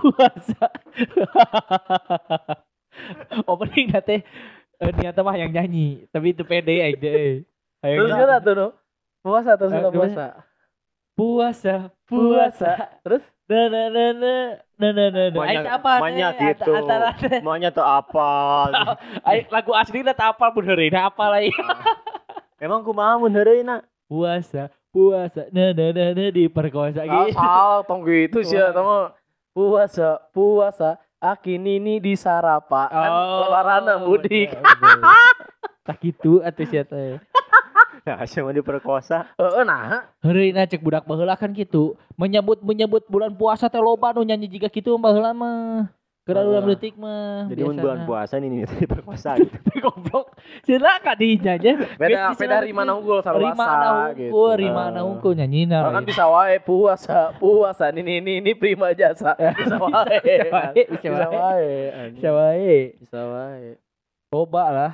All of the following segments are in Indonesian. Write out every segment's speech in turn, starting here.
puasa. Opening nate eh, niatnya mah yang nyanyi, tapi itu pede aja. eh. Ayo Terus kan tuh no. Puasa terus Eh, gimana? puasa. puasa, puasa. Terus Na na na na na na na na. Ayo apa? banyak teh? gitu. Antara. Maunya tuh apa? Ayo, lagu asli na apa ini apa lagi? Emang kumaha mun heureuna? Puasa, puasa, na na na na diperkosa gitu. asal tong gitu sih ya tama. Puasa, puasa. Akin ini di sarapan. Lebaran mudik. bener, bener. Tak gitu atuh sia teh. Nah, cuma diperkosa. Heeh nah. Heureuna cek budak baheula kan gitu. Menyebut menyebut bulan puasa teh loba nu nyanyi jiga kitu baheula mah. Ulang Heeh. leutik mah. Jadi mun bulan puasa ini diperkosa gitu. goblok. Sila ka dinya nya. Beda beda Rimana unggul sama Rima na gitu. unggul, Rima na unggul nyanyina. Orang kan bisa wae puasa, puasa ini ini ini prima jasa. Bisa wae. Bisa wae, bisa wae. Bisa wae. Loba lah.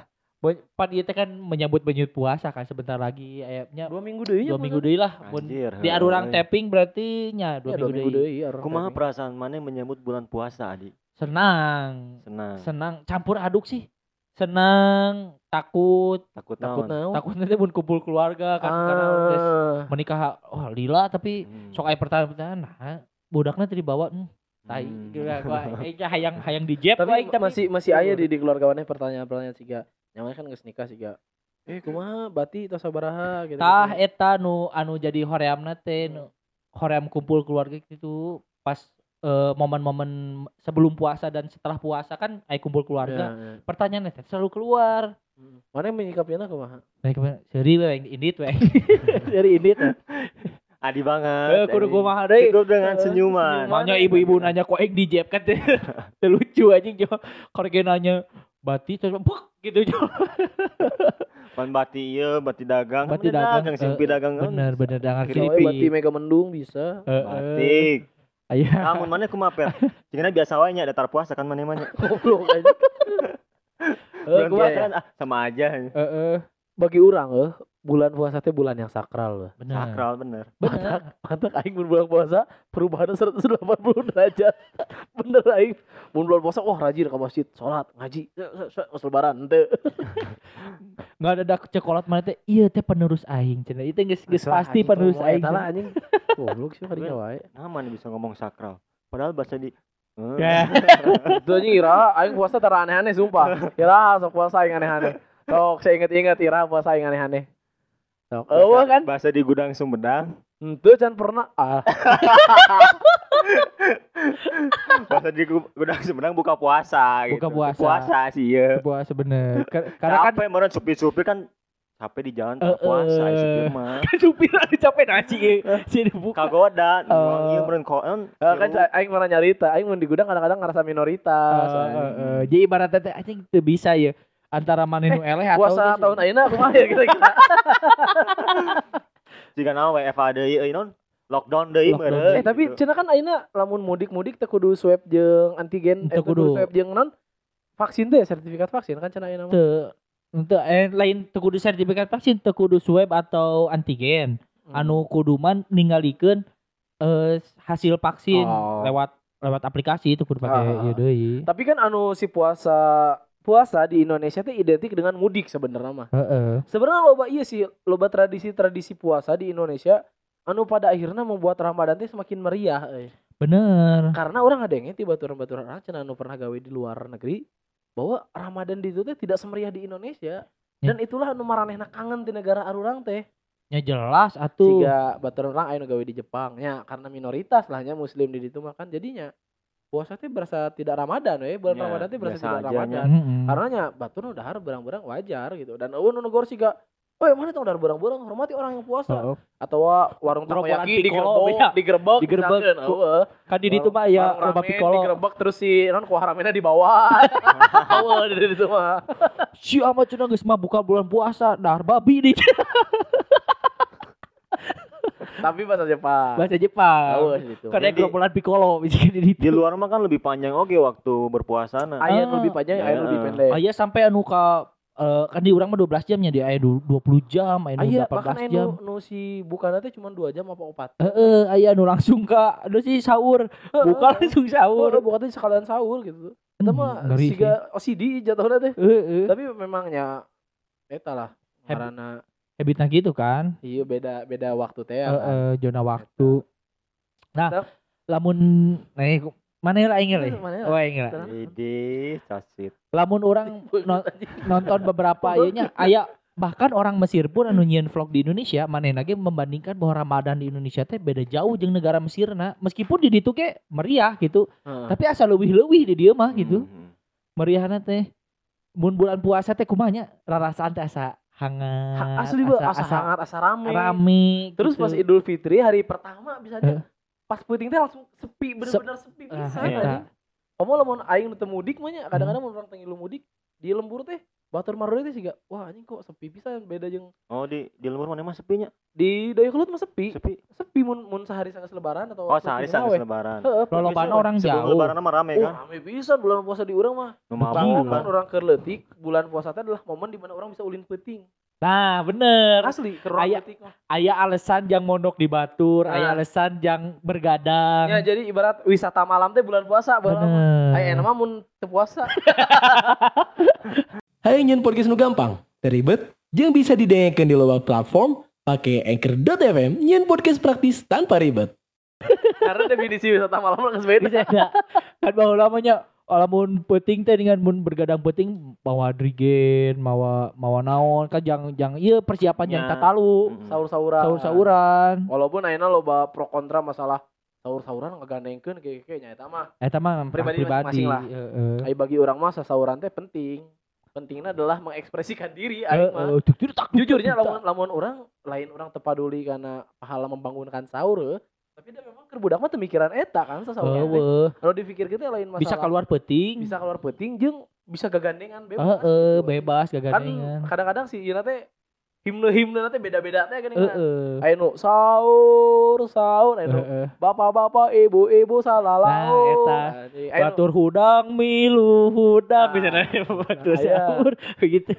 Pan ieu teh kan menyambut menyambut puasa kan sebentar lagi ayatnya Dua minggu deui. dua minggu deui lah. Mun. Di arurang tapping berarti nya dua Ya, dua minggu deui. Kumaha teh. perasaan mana menyambut bulan puasa, Adi? Senang. Senang. Senang campur aduk sih. Senang, takut, Takut Takut naon? takut nanti mun kumpul keluarga kan karena Ah. menikah oh lila tapi Hmm. sok aya pertanyaan nah budaknya tadi dibawa hmm, tai Hmm. gitu lah gua eh hayang hayang di jeb tapi, tapi, masih masih aya di di keluarga mana pertanyaan-pertanyaan siga nyaman kan geus nikah siga eh kumaha bati tos sabaraha gitu tah eta nu anu jadi horeamna teh nu hoream kumpul keluarga gitu pas eh, momen-momen sebelum puasa dan setelah puasa kan aya kumpul keluarga pertanyaannya teh selalu keluar mana yang menyikapinya kumaha Baik, seri we indit we. Dari indit. Adi banget. Eh, kudu anjing. kumaha deui. Cukup dengan senyuman. Makanya ibu-ibu nanya kok ek di jeb kan. Teh lucu anjing jo. Korek nanya bati terus buk gitu jo. Pan bati ieu, bati dagang. Bati Bener dagang, dagang simpi eh, dagang. Bener bener dangar Kira kiripi. bati mega mendung bisa Heeh. Batik. Aya. Namun mana kumaha per? Cina biasa wae nya datar puasa kan mana mana. goblok aja Bulan puasa kan ah, sama aja. Heeh. bagi orang eh bulan puasa teh bulan yang sakral eh. Bener. Sakral bener. Bener. mantap aing mun bulan puasa perubahan 180 derajat bener aing mun bulan puasa wah rajin ke masjid sholat ngaji pas lebaran teu Enggak ada dak cekolat mana teh. Iya teh penerus aing cenah. Itu geus geus pasti penerus aing. Eta lah anjing goblok sih kadinya wae Nama nih bisa ngomong sakral. Padahal bahasa di Ya. Itu anjing Ira, aing puasa tara aneh-aneh sumpah. Ira sok puasa aing aneh-aneh. Sok saya inget-inget Ira puasa aing aneh-aneh. Sok. bahasa- kan? Bahasa di gudang Sumedang. Henteu can pernah. Ah, Bahasa di gu- gudang Sumedang buka puasa Buka gitu. puasa. Puasa sih ya. Puasa bener. Kar- Karena kan Capek meureun supir-supir kan capek di jalan Eh, tak puasa eh. eh, supir mah. kan supir ada capek nasi si dibuka. Kagoda, Eh. uang ieu meureun koen. eh, kan aing pernah nyarita, aing mun di gudang kadang-kadang ngerasa minoritas. Eh, anjing. eh, eh. Jadi ibaratnya teh anjing teu bisa ya antara mana nu eleh atau Puasa tahun ayeuna kumaha ya kira-kira? Jika naon WFA deui euy non. Lockdown deui Lockdown meureun. Eh tapi gitu. cenah kan ayeuna lamun mudik-mudik teu kudu swab jeung antigen, eh Teu teu kudu swab jeung non vaksin teh sertifikat vaksin kan cenah ayeuna mah. teu untuk eh, lain teu kudu sertifikat vaksin teu kudu swab atau antigen Hmm. anu kudu man ningalikeun eh, hasil vaksin Oh. lewat lewat aplikasi itu kudu pakai ah, ieu deui Tapi kan anu si puasa puasa di Indonesia teh identik dengan mudik sebenarnya mah. heeh Sebenarnya loba iya sih, loba tradisi-tradisi puasa di Indonesia anu pada akhirnya membuat Ramadan teh semakin meriah euy. bener Karena orang ada yang ngerti baturan-baturan orang cenah anu pernah gawe di luar negeri bahwa Ramadan di itu teh tidak semeriah di Indonesia. Dan itulah anu maranehna kangen di negara arurang teh. nya jelas atuh Siga baturan orang anu gawe di Jepang nya karena minoritas lahnya muslim di ditu makan jadinya puasa teh berasa tidak Ramadan we, bulan Ya, Ramadan teh berasa tidak. Ramadan. Heeh. Karena nya batur udah berang-berang wajar gitu. Dan eueun nu negor siga Oh, mana tong dar berang-berang hormati orang yang puasa. Heeh. Atau warung Gerombolan takoyaki piccolo, digerebek, beda. digerebek, Digerebek. misalkan, eueuh. Kan di ditu mah ya Warung loba piccolo. digerebek terus si non kuah ramennya di bawah. Eueuh di ditu mah. Si amat cenah geus mah buka bulan puasa, dar babi di Tapi bahasa Jepang. bahasa Jepang. Kan ada Jadi- gerombolan piccolo bisa di Di luar mah kan lebih panjang oke waktu berpuasa nah. Aya Ah. lebih panjang, aya nu lebih Ya. pendek. Aya sampai anu ka eh, kan di urang mah 12 jamnya di aya du- 20 jam, aya nu Aya bahkan 18 aya jam. nu, nu si bukan teh cuma 2 jam apa 4. Heeh, aya nu langsung ka anu sih sahur. Buka langsung sahur, sahur. bukan teh sekalian sahur gitu. Eta Hmm, mah siga OCD jatuhna teh. Heeh. Tapi memangnya eta lah karena Habitnya gitu kan. iya beda beda waktu teh ya. kan. Heeh, zona waktu. Nah, Tetap. lamun nih mana lah ingin lah. Oh ingin Tenang. Ide, casit. Lamun orang no- nonton beberapa ayahnya aya bahkan orang Mesir pun anu nyieun vlog di Indonesia mana lagi membandingkan bahwa Ramadan di Indonesia teh beda jauh jeung negara Mesir nah meskipun di ditu ke meriah gitu Heeh. tapi asal leuwih-leuwih di dieu mah gitu Hmm. meriahna teh mun bulan puasa teh kumanya rarasaan teh asa hangat Ha- asli ba asa, hangat asa rame. rame Terus gitu. pas Idul Fitri hari pertama bisa Eh. aja pas puting teh langsung sepi bener-bener sepi pisan eta. anjing. Kamu lamun aing nu teu mudik mah kadang-kadang mun orang teu ngilu mudik di lembur teh batur marore teh siga wah anjing kok sepi pisan beda jeung Oh di di lembur mana mah sepinya? di Dayakolot mah sepi. Sepi. Sepi mun mun sehari sanggeus lebaran atau Oh sehari sanggeus we. lebaran. Heeh, Lolobana Sebelum- orang sebelum jauh. lebaran mah rame Oh, kan. rame pisan bulan puasa di urang mah. Nu kan. orang kerletik bulan puasa teh adalah momen di mana orang bisa ulin peuting. nah bener Asli Aya- peuting mah. aya alasan yang mondok di batur aya Nah. alasan yang bergadang Ya jadi ibarat wisata malam teh bulan puasa mah. bener Aya nama mun teu puasa. Hai nyen podcast nu gampang, teribet, jeung bisa didengarkan di loba platform pakai anchor.fm nyen podcast praktis tanpa ribet. Karena definisi wisata malam geus beda. bisa kan bahwa lamanya lamun peting teh dengan mun bergadang peting mawa drigen mawa mawa naon kan jang jang iya persiapan yang Ya. tatalu Mm. Sahur-sahuran. sahur-sahuran Walaupun ayeuna loba pro kontra masalah sahur-sahuran ngagandengkeun kayak nya eta mah. eta mah Pribadi pribadi, masing-masing lah. heeh Ai bagi orang mah sasahuran teh penting. Pentingnya adalah mengekspresikan diri aing mah. Heeh, tuk, tuk, tak, tuk, Jujurnya lamun lamun orang lain orang tepaduli karena pahala membangunkan sahur heuh. tapi dia memang keur budak mah teu mikiran eta kan teh. Heueuh. Kalau dipikir kita lain masalah bisa keluar peting bisa keluar peuting jeung bisa gagandengan bebas. Heeh, gitu. bebas Kan gagandengan kadang-kadang si ieu teh himne-himne teh beda-beda teh geuning. Heeh. Ayo nu sahur sahur ayo nu Heeh. bapak-bapak ibu-ibu salalau. Nah, eta. Nu- Batur hudang milu hudang Nah, bisa nanya batur nah, iya. sahur begitu.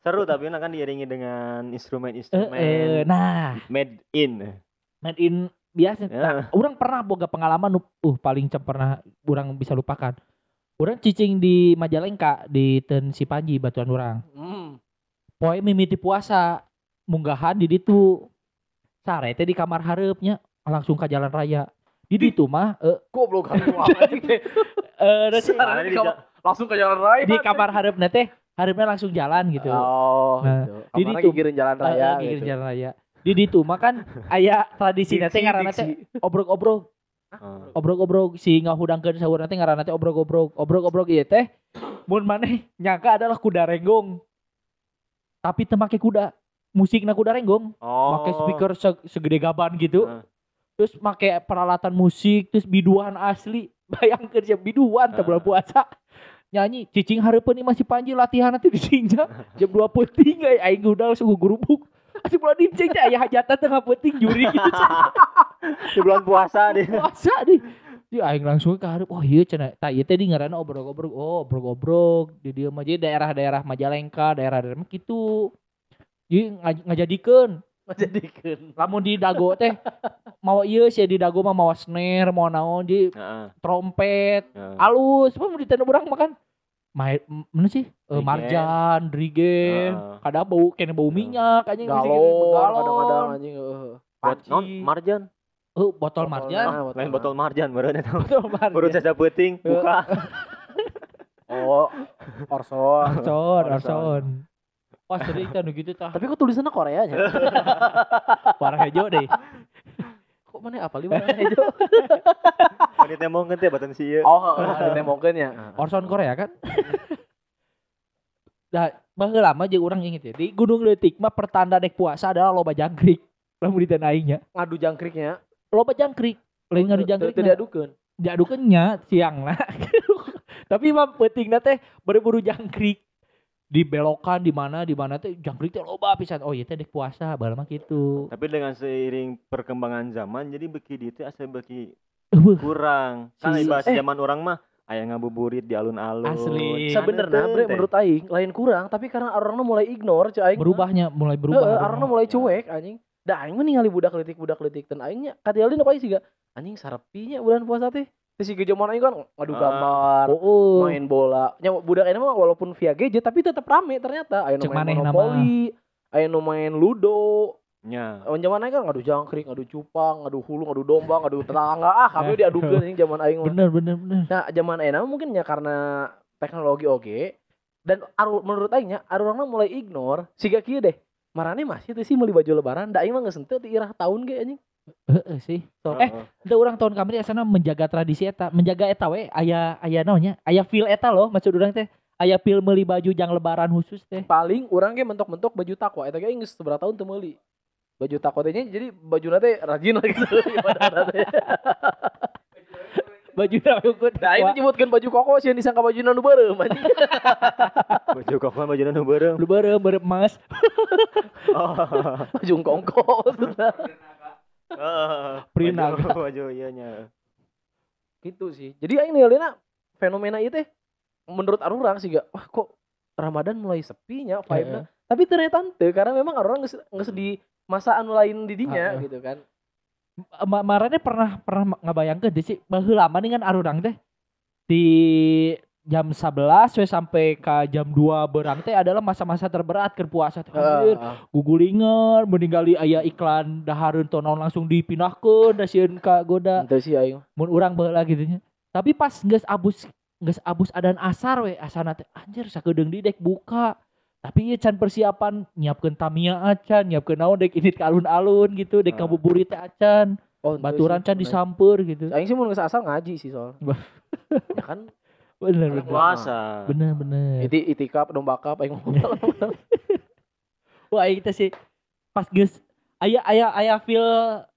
Seru tapi nah kan diiringi dengan instrumen-instrumen Heeh, nah, made in. made in biasa. Ya. Nah, orang pernah boga pengalaman nu- uh paling cem pernah orang bisa lupakan. Orang cicing di Majalengka di Ten Si Panji batuan orang. Hmm. Poe mimiti puasa munggahan di ditu. Sare teh di kamar hareupnya langsung ke jalan raya. Di ditu mah eh Goblok kan eh, Langsung ke jalan raya. di kamar hareupna teh hareupnya langsung jalan gitu. Oh, Nah, gitu. di ditu. jalan Eh, raya gitu. jalan raya. Di ditu mah kan aya tradisi teh ngaranna teh obrok-obrok obrok-obrok si ngahudangkeun sahur nanti ngaranna teh obrok-obrok obrok-obrok ieu teh mun maneh nyangka adalah kuda renggong tapi teu make kuda musikna kuda renggong. Oh. make speaker se- segede gaban gitu. Heeh. terus make peralatan musik terus biduan asli. Bayangkeun siap biduan teh bulan puasa. Nyanyi cicing hareupeun ieu masih panji latihan nanti di sinja. Jam 2 peuting ai aing udah langsung gurubuk Asli bulan dimceng teh aya hajatan tengah peuting juri. Gitu Di bulan puasa deh. puasa deh Di aing langsung ke hareup oh iya cenah tah ieu teh di ngaranna obrok-obrok oh obrok-obrok di dieu mah jadi daerah-daerah Majalengka daerah-daerah mah kitu jadi ngaj- ngajadikeun Menjadikan. lamun di dago teh mau ieu sih di dago mah mau snare mau naon di Heeh. trompet heeh. alus apa mau ditanda urang makan main mana sih Drigen. marjan drigen Heeh. kadang bau kena bau minyak anjing Galon galon kadang-kadang anjing non Panci. marjan. Oh botol Botol marjan nah, Lain botol marjan baru eta. botol marjan Baru caca peuting buka. Oh, Orson. Arson, Arson. Wah sering kan gitu tah. Tapi kok tulisannya Korea nya? Parah hejo deh. Kok mana apa lima hijau? Kan ditembongkeun teh batan si ieu. Oh, ada tembokeun ya. Orson Korea kan? dah baheula lama jeung urang inget ya di Gunung Leutik mah pertanda dek puasa adalah loba jangkrik lamun di tanah aingnya ngadu jangkriknya loba jangkrik. Lain ngadu jangkrik tidak adukeun jadukeunnya siang lah. Tapi mah pentingna teh berburu jangkrik. Di belokan di mana di mana teh jangkrik teh loba pisan. Oh iya teh dek puasa baheula mah gitu. Tapi dengan seiring perkembangan zaman jadi beki di itu asa beki Eueuh, kurang. Kan Si- bahas eh. zaman orang mah aya ngabuburit di alun-alun. Asli. sebenarnya bre menurut aing lain kurang tapi karena orangnya mulai ignore cek aing berubahnya mulai berubah. Heeh, orang orangnya mulai cuek anjing da aing mah ningali budak leutik budak leutik dan aingnya katialin apa sih gak anjing sarepinya bulan puasa teh si zaman aing kan ngadu Ah. gambar oh, oh. main bola nya budak ini mah walaupun via gadget tapi tetap rame ternyata Cek main monopoli aya nu main ludo Nya. Oh, zaman aing kan ngadu jangkrik, ngadu cupang, ngadu hulu, ngadu domba, ngadu tetangga. Ah, kami diadukeun anjing zaman aing mah. bener bener bener Nah, zaman aing mah mungkin ya karena teknologi oge dan aru, menurut aingnya arurangna mulai ignore siga kieu deh. Marane masih teh sih meuli baju lebaran, da aing mah geus henteu ti irah tahun ge anjing. Heeh sih Eh, Udah orang tahun kemarin asana menjaga tradisi eta, menjaga eta we aya aya naonnya? Aya feel eta loh maksud urang teh. Aya feel meuli baju jang lebaran khusus teh. Paling urang ge mentok-mentok baju takwa eta ge geus seberapa tahun teu meuli. Baju takwa teh jadi baju teh rajin lah gitu teh. Baju rambut. Da aing nyebutkeun baju koko sih disangka baju nu beureum anjing. Baju kok mah baju nu beureum. Lu beureum beureum mas. Oh. Baju kongko. Prinaga. Baju baju ieu nya. gitu sih jadi aing ninggalina fenomena itu teh menurut arurang sih gak wah kok Ramadan mulai sepinya vibe tapi ternyata teu karena memang orang geus geus di masa anu lain di dinya Heeh. gitu kan Ma marane pernah pernah ngabayangkeun deh sih baheula kan arurang teh di jam 11 we sampai ke jam 2 berang teh adalah masa-masa terberat keur puasa teh. Heeh. gugulingan meninggali aya iklan dahareun tonon langsung dipindahkeun da sieun ka goda. Ente sih aing mun urang baheula gitu nya. Tapi pas geus abus geus abus adan asar we asana teh anjir sakedeung di dek buka. Tapi ieu can persiapan nyiapkeun tamia acan, nyiapkeun naon dek ini ke alun-alun gitu, dek Ah. ngabuburit teh acan, oh baturan can bener. disamper gitu. aing sih mun geus asal ngaji sih soal Bah. ya kan Bener bener. puasa. Bener bener. iti itikaf domba kap aing ngomong Wah aing teh sih pas geus aya aya aya feel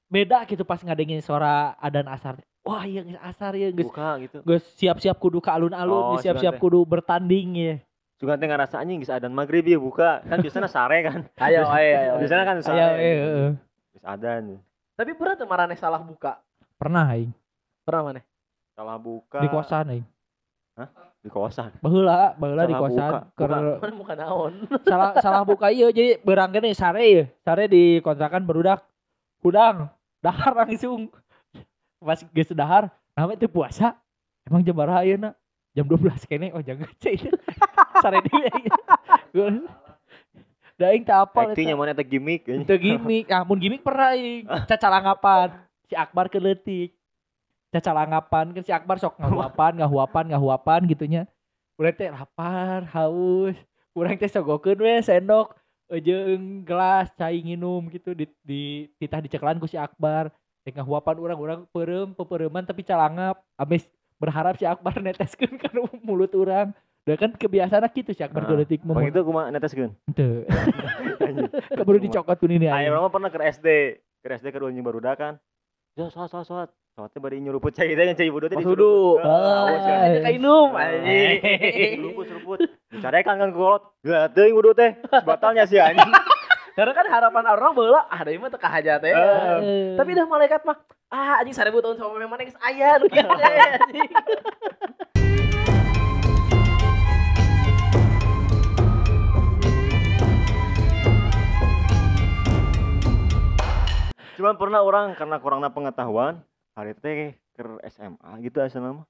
beda gitu pas ngadengin suara adan asar. Wah iya geus asar ya geus Buka gitu. geus siap-siap kudu ke alun-alun, Oh, siap-siap kudu bertanding ya. Juga teh ngarasa anjing geus adan maghrib ya buka. Kan biasanya sare kan. ayo ayo ayo Biasanya kan sare. Aya eh, eh. Geus adan. tapi berat teu marane salah buka pernah aing pernah mana Salah buka di kosan aing. di kosan. Baheula, baheula di Salah kosan buka. keur mana bukan naon salah salah buka ieu jadi berang gini sare ya. Sare di kontrakan berudak hudang dahar langsung. Pas geus dahar, namanya teh puasa. Emang jam berapa ayeuna? Jam 12 kene oh jaga cai. Sare di Da aing teh apal Actingnya mana teh gimmick. Itu gimmick. Ah, mun gimmick pernah aing. Cacalangapan. Si Akbar keletik. Cacalangapan kan si Akbar sok ngahuapan, ngahuapan, ngahuapan gitunya. Urang teh lapar, haus. Urang teh sogokeun we sendok jeung gelas cai nginum gitu di di titah diceklan ku si Akbar. Teh ngahuapan urang urang peureum, pepereuman tapi calangap. Abis berharap si Akbar neteskeun ka mulut urang. Da kan kebiasaan gitu si Akbar Ah, keletik Bang itu kumaha neteskeun. Teu. Anjing. Keburu dicokot ku ini Ayo mah pernah ke SD. Ke SD ke duanya barudak kan. Ya sholat sholat sholat. Sholatnya bari nyuruput cai teh cai wudu teh disuruput. Heeh, awas kan. Ah. kainum Eh. anjing Seruput seruput. Dicarekan kan ke kolot. Gak teuing wudu teh. Batalnya sih anjing. karena kan harapan orang bahwa ah da ieu mah teu kahajat teh Eh. Tapi dah malaikat mah ah anjing 1000 tahun sama memang geus aya nu kieu anjing. Cuman pernah orang karena kurangnya pengetahuan hari teh ke SMA gitu asa nama.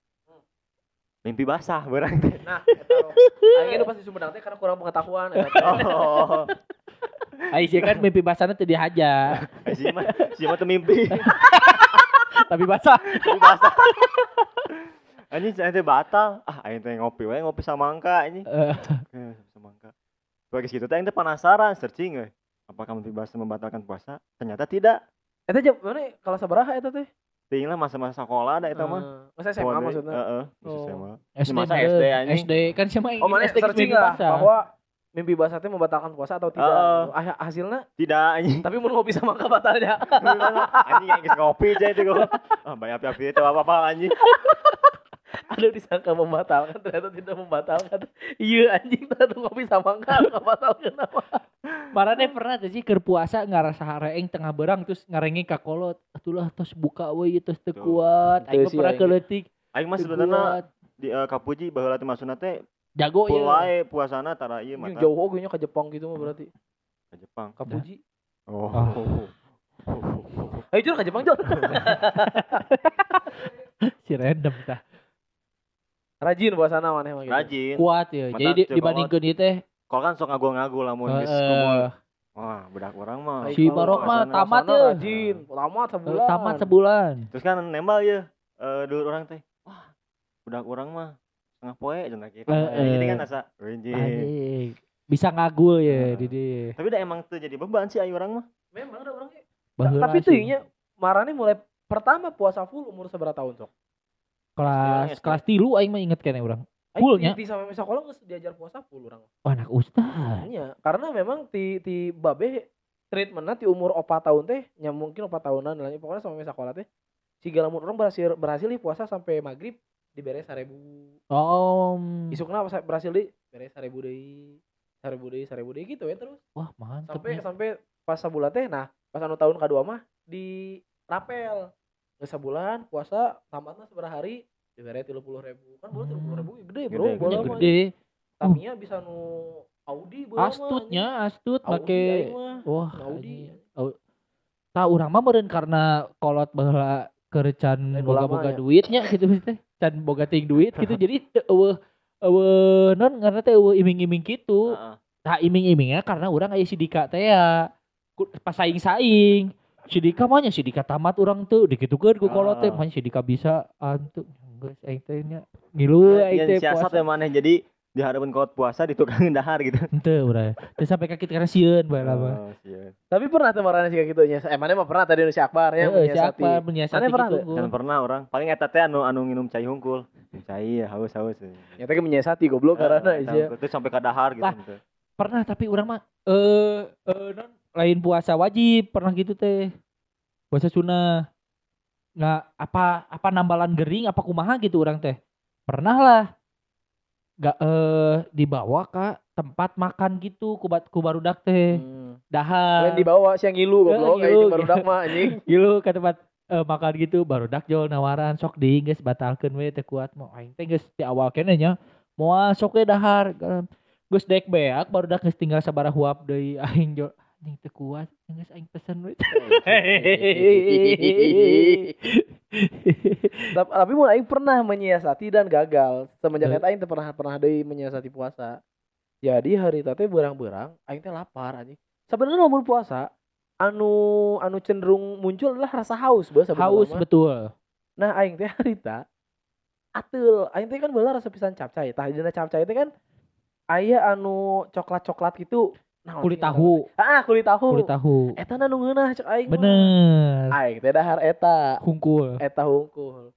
Mimpi basah barang teh. Nah, nu pasti Sumedang teh karena kurang pengetahuan. Oh. Aisyah kan mimpi basahnya tadi haja, Si mah si mah mimpi. tapi basah. Mimpi basah. Anjing saya teh batal. Ah aing teh ngopi we ngopi samangka anjing. Eh, Eh, Samangka. Bagi gitu teh penasaran searching we. Apakah mimpi basah membatalkan puasa? Ternyata tidak. Eta jam mana kalau sabaraha eta teh? Ting lah masa-masa sekolah ada eta mah. Eh, Masa SMA deui. maksudnya. Heeh, masih Oh. SMA. SD, masa. SD anjing. SD kan siapa yang Oh, mana SD searching lah bahwa mimpi basah teh membatalkan puasa atau tidak? Ah, hasilnya Tidak anjing. tapi mau ngopi sama mangga batalnya. anjing yang ngopi aja itu gua. Ah, banyak api itu apa-apa anjing. Ada disangka membatalkan ternyata tidak membatalkan. Iya anjing tadi ngopi sama mangga nggak batalkan apa. Marane pernah tuh sih keur puasa ngarasa hareeng tengah berang terus ngarengi ka kolot. Atulah tos buka we tos teu Tuh. kuat. Teu Aing sih pernah aing. keuletik. Aing mah sebenarnya di uh, Kapuji baheula teh maksudna teh jago ya. wae puasana tara ieu mata jauh oge nya ke Jepang gitu mah berarti. ke Jepang. Kapuji. Oh. Ayo Jor ke Jepang Jor. Si random tah. Rajin puasana maneh mah gitu. Rajin. Kuat ya. Jadi di- teu dibandingkeun ieu teh Kalau kan sok ngagul-ngagul lamun geus Heeh. kumul. Wah, budak orang mah. Si Barok mah tamat ya. Rajin, tamat eh, sebulan. tamat sebulan. Terus kan nembal ya eh dulu orang teh. Wah, budak orang mah setengah poe cenah. Heeh. Jadi kan asa. Anjing. Bisa ngagul ya di dieu. Tapi dah emang tuh jadi beban sih ayu orang mah. Memang ada orangnya. Baheula Tapi tuh nya marane mulai pertama puasa full umur seberapa tahun sok? Kelas SD. kelas tilu aing mah inget kene Fullnya. Di, di sampai sekolah nggak diajar puasa full orang. Oh, anak ustaz. Iya, karena memang ti ti babe treatmentnya ti umur opat tahun teh, nya mungkin opat tahunan lah. Pokoknya sampai sekolah teh, si lamun orang berhasil berhasil di puasa sampai maghrib diberes seribu. Oh. Isukna pas berhasil di beres seribu deh, seribu deh, seribu deh gitu ya terus. Wah, mantep. Sampai nya. sampai pas sebulan teh, nah pas anu tahun kedua mah di rapel. Nggak sebulan puasa tamatnya seberapa hari diberes tiga puluh ribu kan boleh tiga puluh ribu gede bro Gede, mah. gede. Tamiya bisa nu Audi mah, Astutnya, astut mah. Wah, Audi. anjing. Au- Tah urang mah meureun karena kolot baheula kerecan boga-boga ya. duitnya gitu teh. Can boga ting duit gitu. Jadi teu eueuh eueuh non karena teh eueuh iming-iming gitu. Tah iming-imingnya karena urang aya sidika teh ya. Ku- Sidika mah nya sidika tamat urang tuh dikitukeun ku kolot teh Ah. mah sidika bisa antu. Geus aing teh nya ngilu aing teh Yang siasat puasa. ya maneh jadi di hadapan kaut puasa di tukang dahar gitu. Henteu urang. Teu sampai kaki karena sieun bae lah mah. Oh. Tapi pernah tuh marane sih kayak gitu nya. Eh mana mah pernah tadi nu si Akbar ya Heeh, menyiasati. siapa menyiasati Mana pernah gitu. Jangan pernah orang. Paling eta teh anu anu nginum cai hungkul. Cai ya haus-haus. Ya tadi menyiasati goblok karena eta Terus sampai ke dahar gitu. Gitu. pernah tapi orang mah eh eh non lain puasa wajib pernah gitu teh. Puasa sunnah. Nggak apa apa nambalan gering apa kumaha gitu orang teh. Pernah lah. Nggak eh dibawa ke tempat makan gitu kubat kubarudak teh. Hmm. dahar. Lain dibawa siang ngilu goblok Eh, kayak ngilu, itu baru dak mah anjing. gitu ke tempat eh, makan gitu barudak jual nawaran sok di geus batalkeun we teh kuat. Mau aing teh geus di awal kene nya moal sok dahar geus dek beak barudak geus tinggal sabaraha huap deui aing jual anjing teu kuat geus aing pesen we Tap- Tapi mun aing pernah menyiasati dan gagal. Semenjak eta aing pernah pernah deui menyiasati puasa. Jadi hari teh berang-berang aing teh lapar anjing. Sebenarnya lamun puasa anu anu cenderung muncul adalah rasa haus sebenarnya haus mah. betul Nah aing teh harita atul aing teh kan beula rasa pisan capcay. Tah dina capcay teh kan aya anu coklat-coklat gitu. Kulit tahu? Ah, kulit tahu. kulit tahu Eta nu ngeunah cek aing. bener Aing teh dahar eta. hungkul Eta hungkul.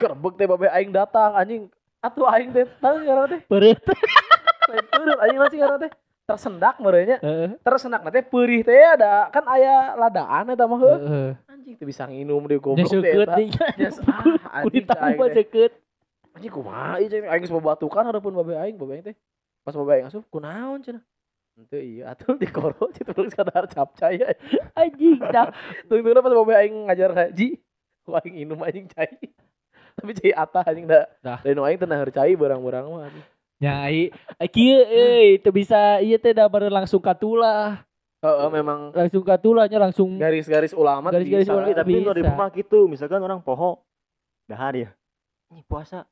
Gerbek teh babe aing datang anjing. Atuh aing teh tahu ngaranna teh. Lain peureut anjing langsung ngaranna teh. Tersendak merenya. Heeh, Tersendak teh peurih teh ada kan aya ladaan eta mah heuh. heeh. Anjing teh bisa nginum di goblok teh. eta. Nya ah, kulit anjing tahu aing seukeut anjing kumaha ieu aing geus babatukan hareupeun babe aing babe aing teh pas babe aing asup kunaon cenah henteu iya atuh di koro citu terus kadar capcay anjing dah tungtungna pas babe aing ngajar haji aing inum anjing cai tapi cai atah anjing da Dah. lain aing teu naheur cai barang-barang mah anjing. nyai kieu euy teu bisa ieu teh da baru langsung katulah heeh memang langsung katulahnya langsung garis-garis ulama Garis-garis ulama. Tapi tapi di rumah gitu, misalkan orang poho dahar ya. Ini puasa.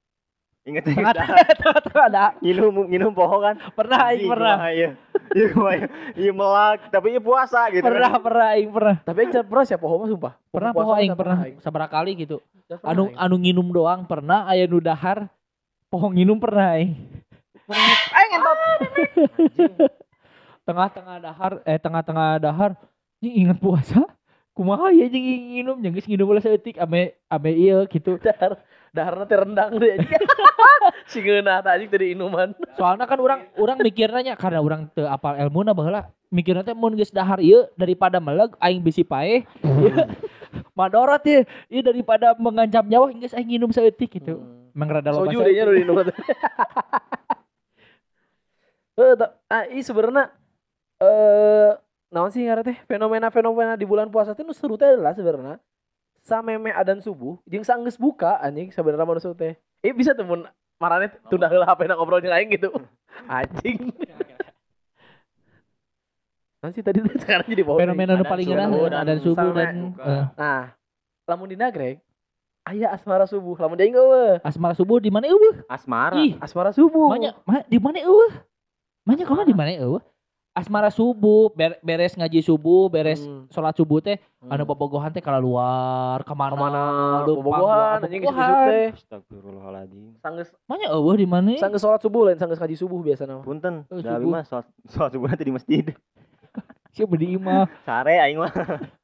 Ingat ya, Tengah- dahar. tengah ada. Nginum nginum poho kan. pernah aing pernah. Iya. Iya kumaha, Iya. Melak, tapi iya puasa gitu. pernah pernah aing pernah. Tapi aing pernah siapa mah sumpah? Pernah poho aing pernah. Sabaraha kali gitu. Anu anu nginum doang pernah. Aya nu dahar poho nginum pernah aing. Aing entot Anjing. tengah-tengah dahar eh tengah-tengah dahar. Ini ingat puasa? Kumaha ya jeung nginum jeung geus nginum ulah saeutik ame ame ieu gitu. Dahar daharna teh rendang deh si ngeunah anjing tadi inuman. Soalnya kan orang orang mikirnya karena orang teu apal ilmuna baheula mikirnya teh mun geus dahar ieu daripada meleg aing bisi ieu Madorot ya, ieu daripada mengancam nyawa geus aing nginum saeutik gitu. Emang rada loba Soju deh nya inuman. Eh, ah, i sebenarnya eh naon sih ngaran teh fenomena-fenomena di bulan puasa teh nu seru teh adalah sebenarnya sameme adan subuh jeung saenggeus buka anjing sebenarnya manusia teh. Eh bisa tuh mun marane tunda heula HP na ngobrol jeung aing gitu. Anjing. Nanti tadi teh sekarang jadi bawah. Fenomena Adan paling subuh geurah dan dan subuh dan eh, Nah, lamun di nagreg aya asmara subuh, lamun dia eueuh. asmara subuh di mana eueuh? Asmara. Ih, Asmara subuh. Manya, ma, di mana eueuh? Manya ke mana di mana eueuh? Asmara subuh, ber- beres ngaji subuh, beres Hmm. sholat subuh teh, Hmm. anu bobogohan teh kalau luar ke mana? ke mana Lu bobogohan anjing isuk teh. Astagfirullahaladzim. Sanggeus Manya eueuh di mana? sanggeus salat subuh lain sanggeus ngaji subuh biasa nama. Punten, Oh, da mah sholat sholat subuh nanti di masjid. Siapa di imah? Sare aing mah.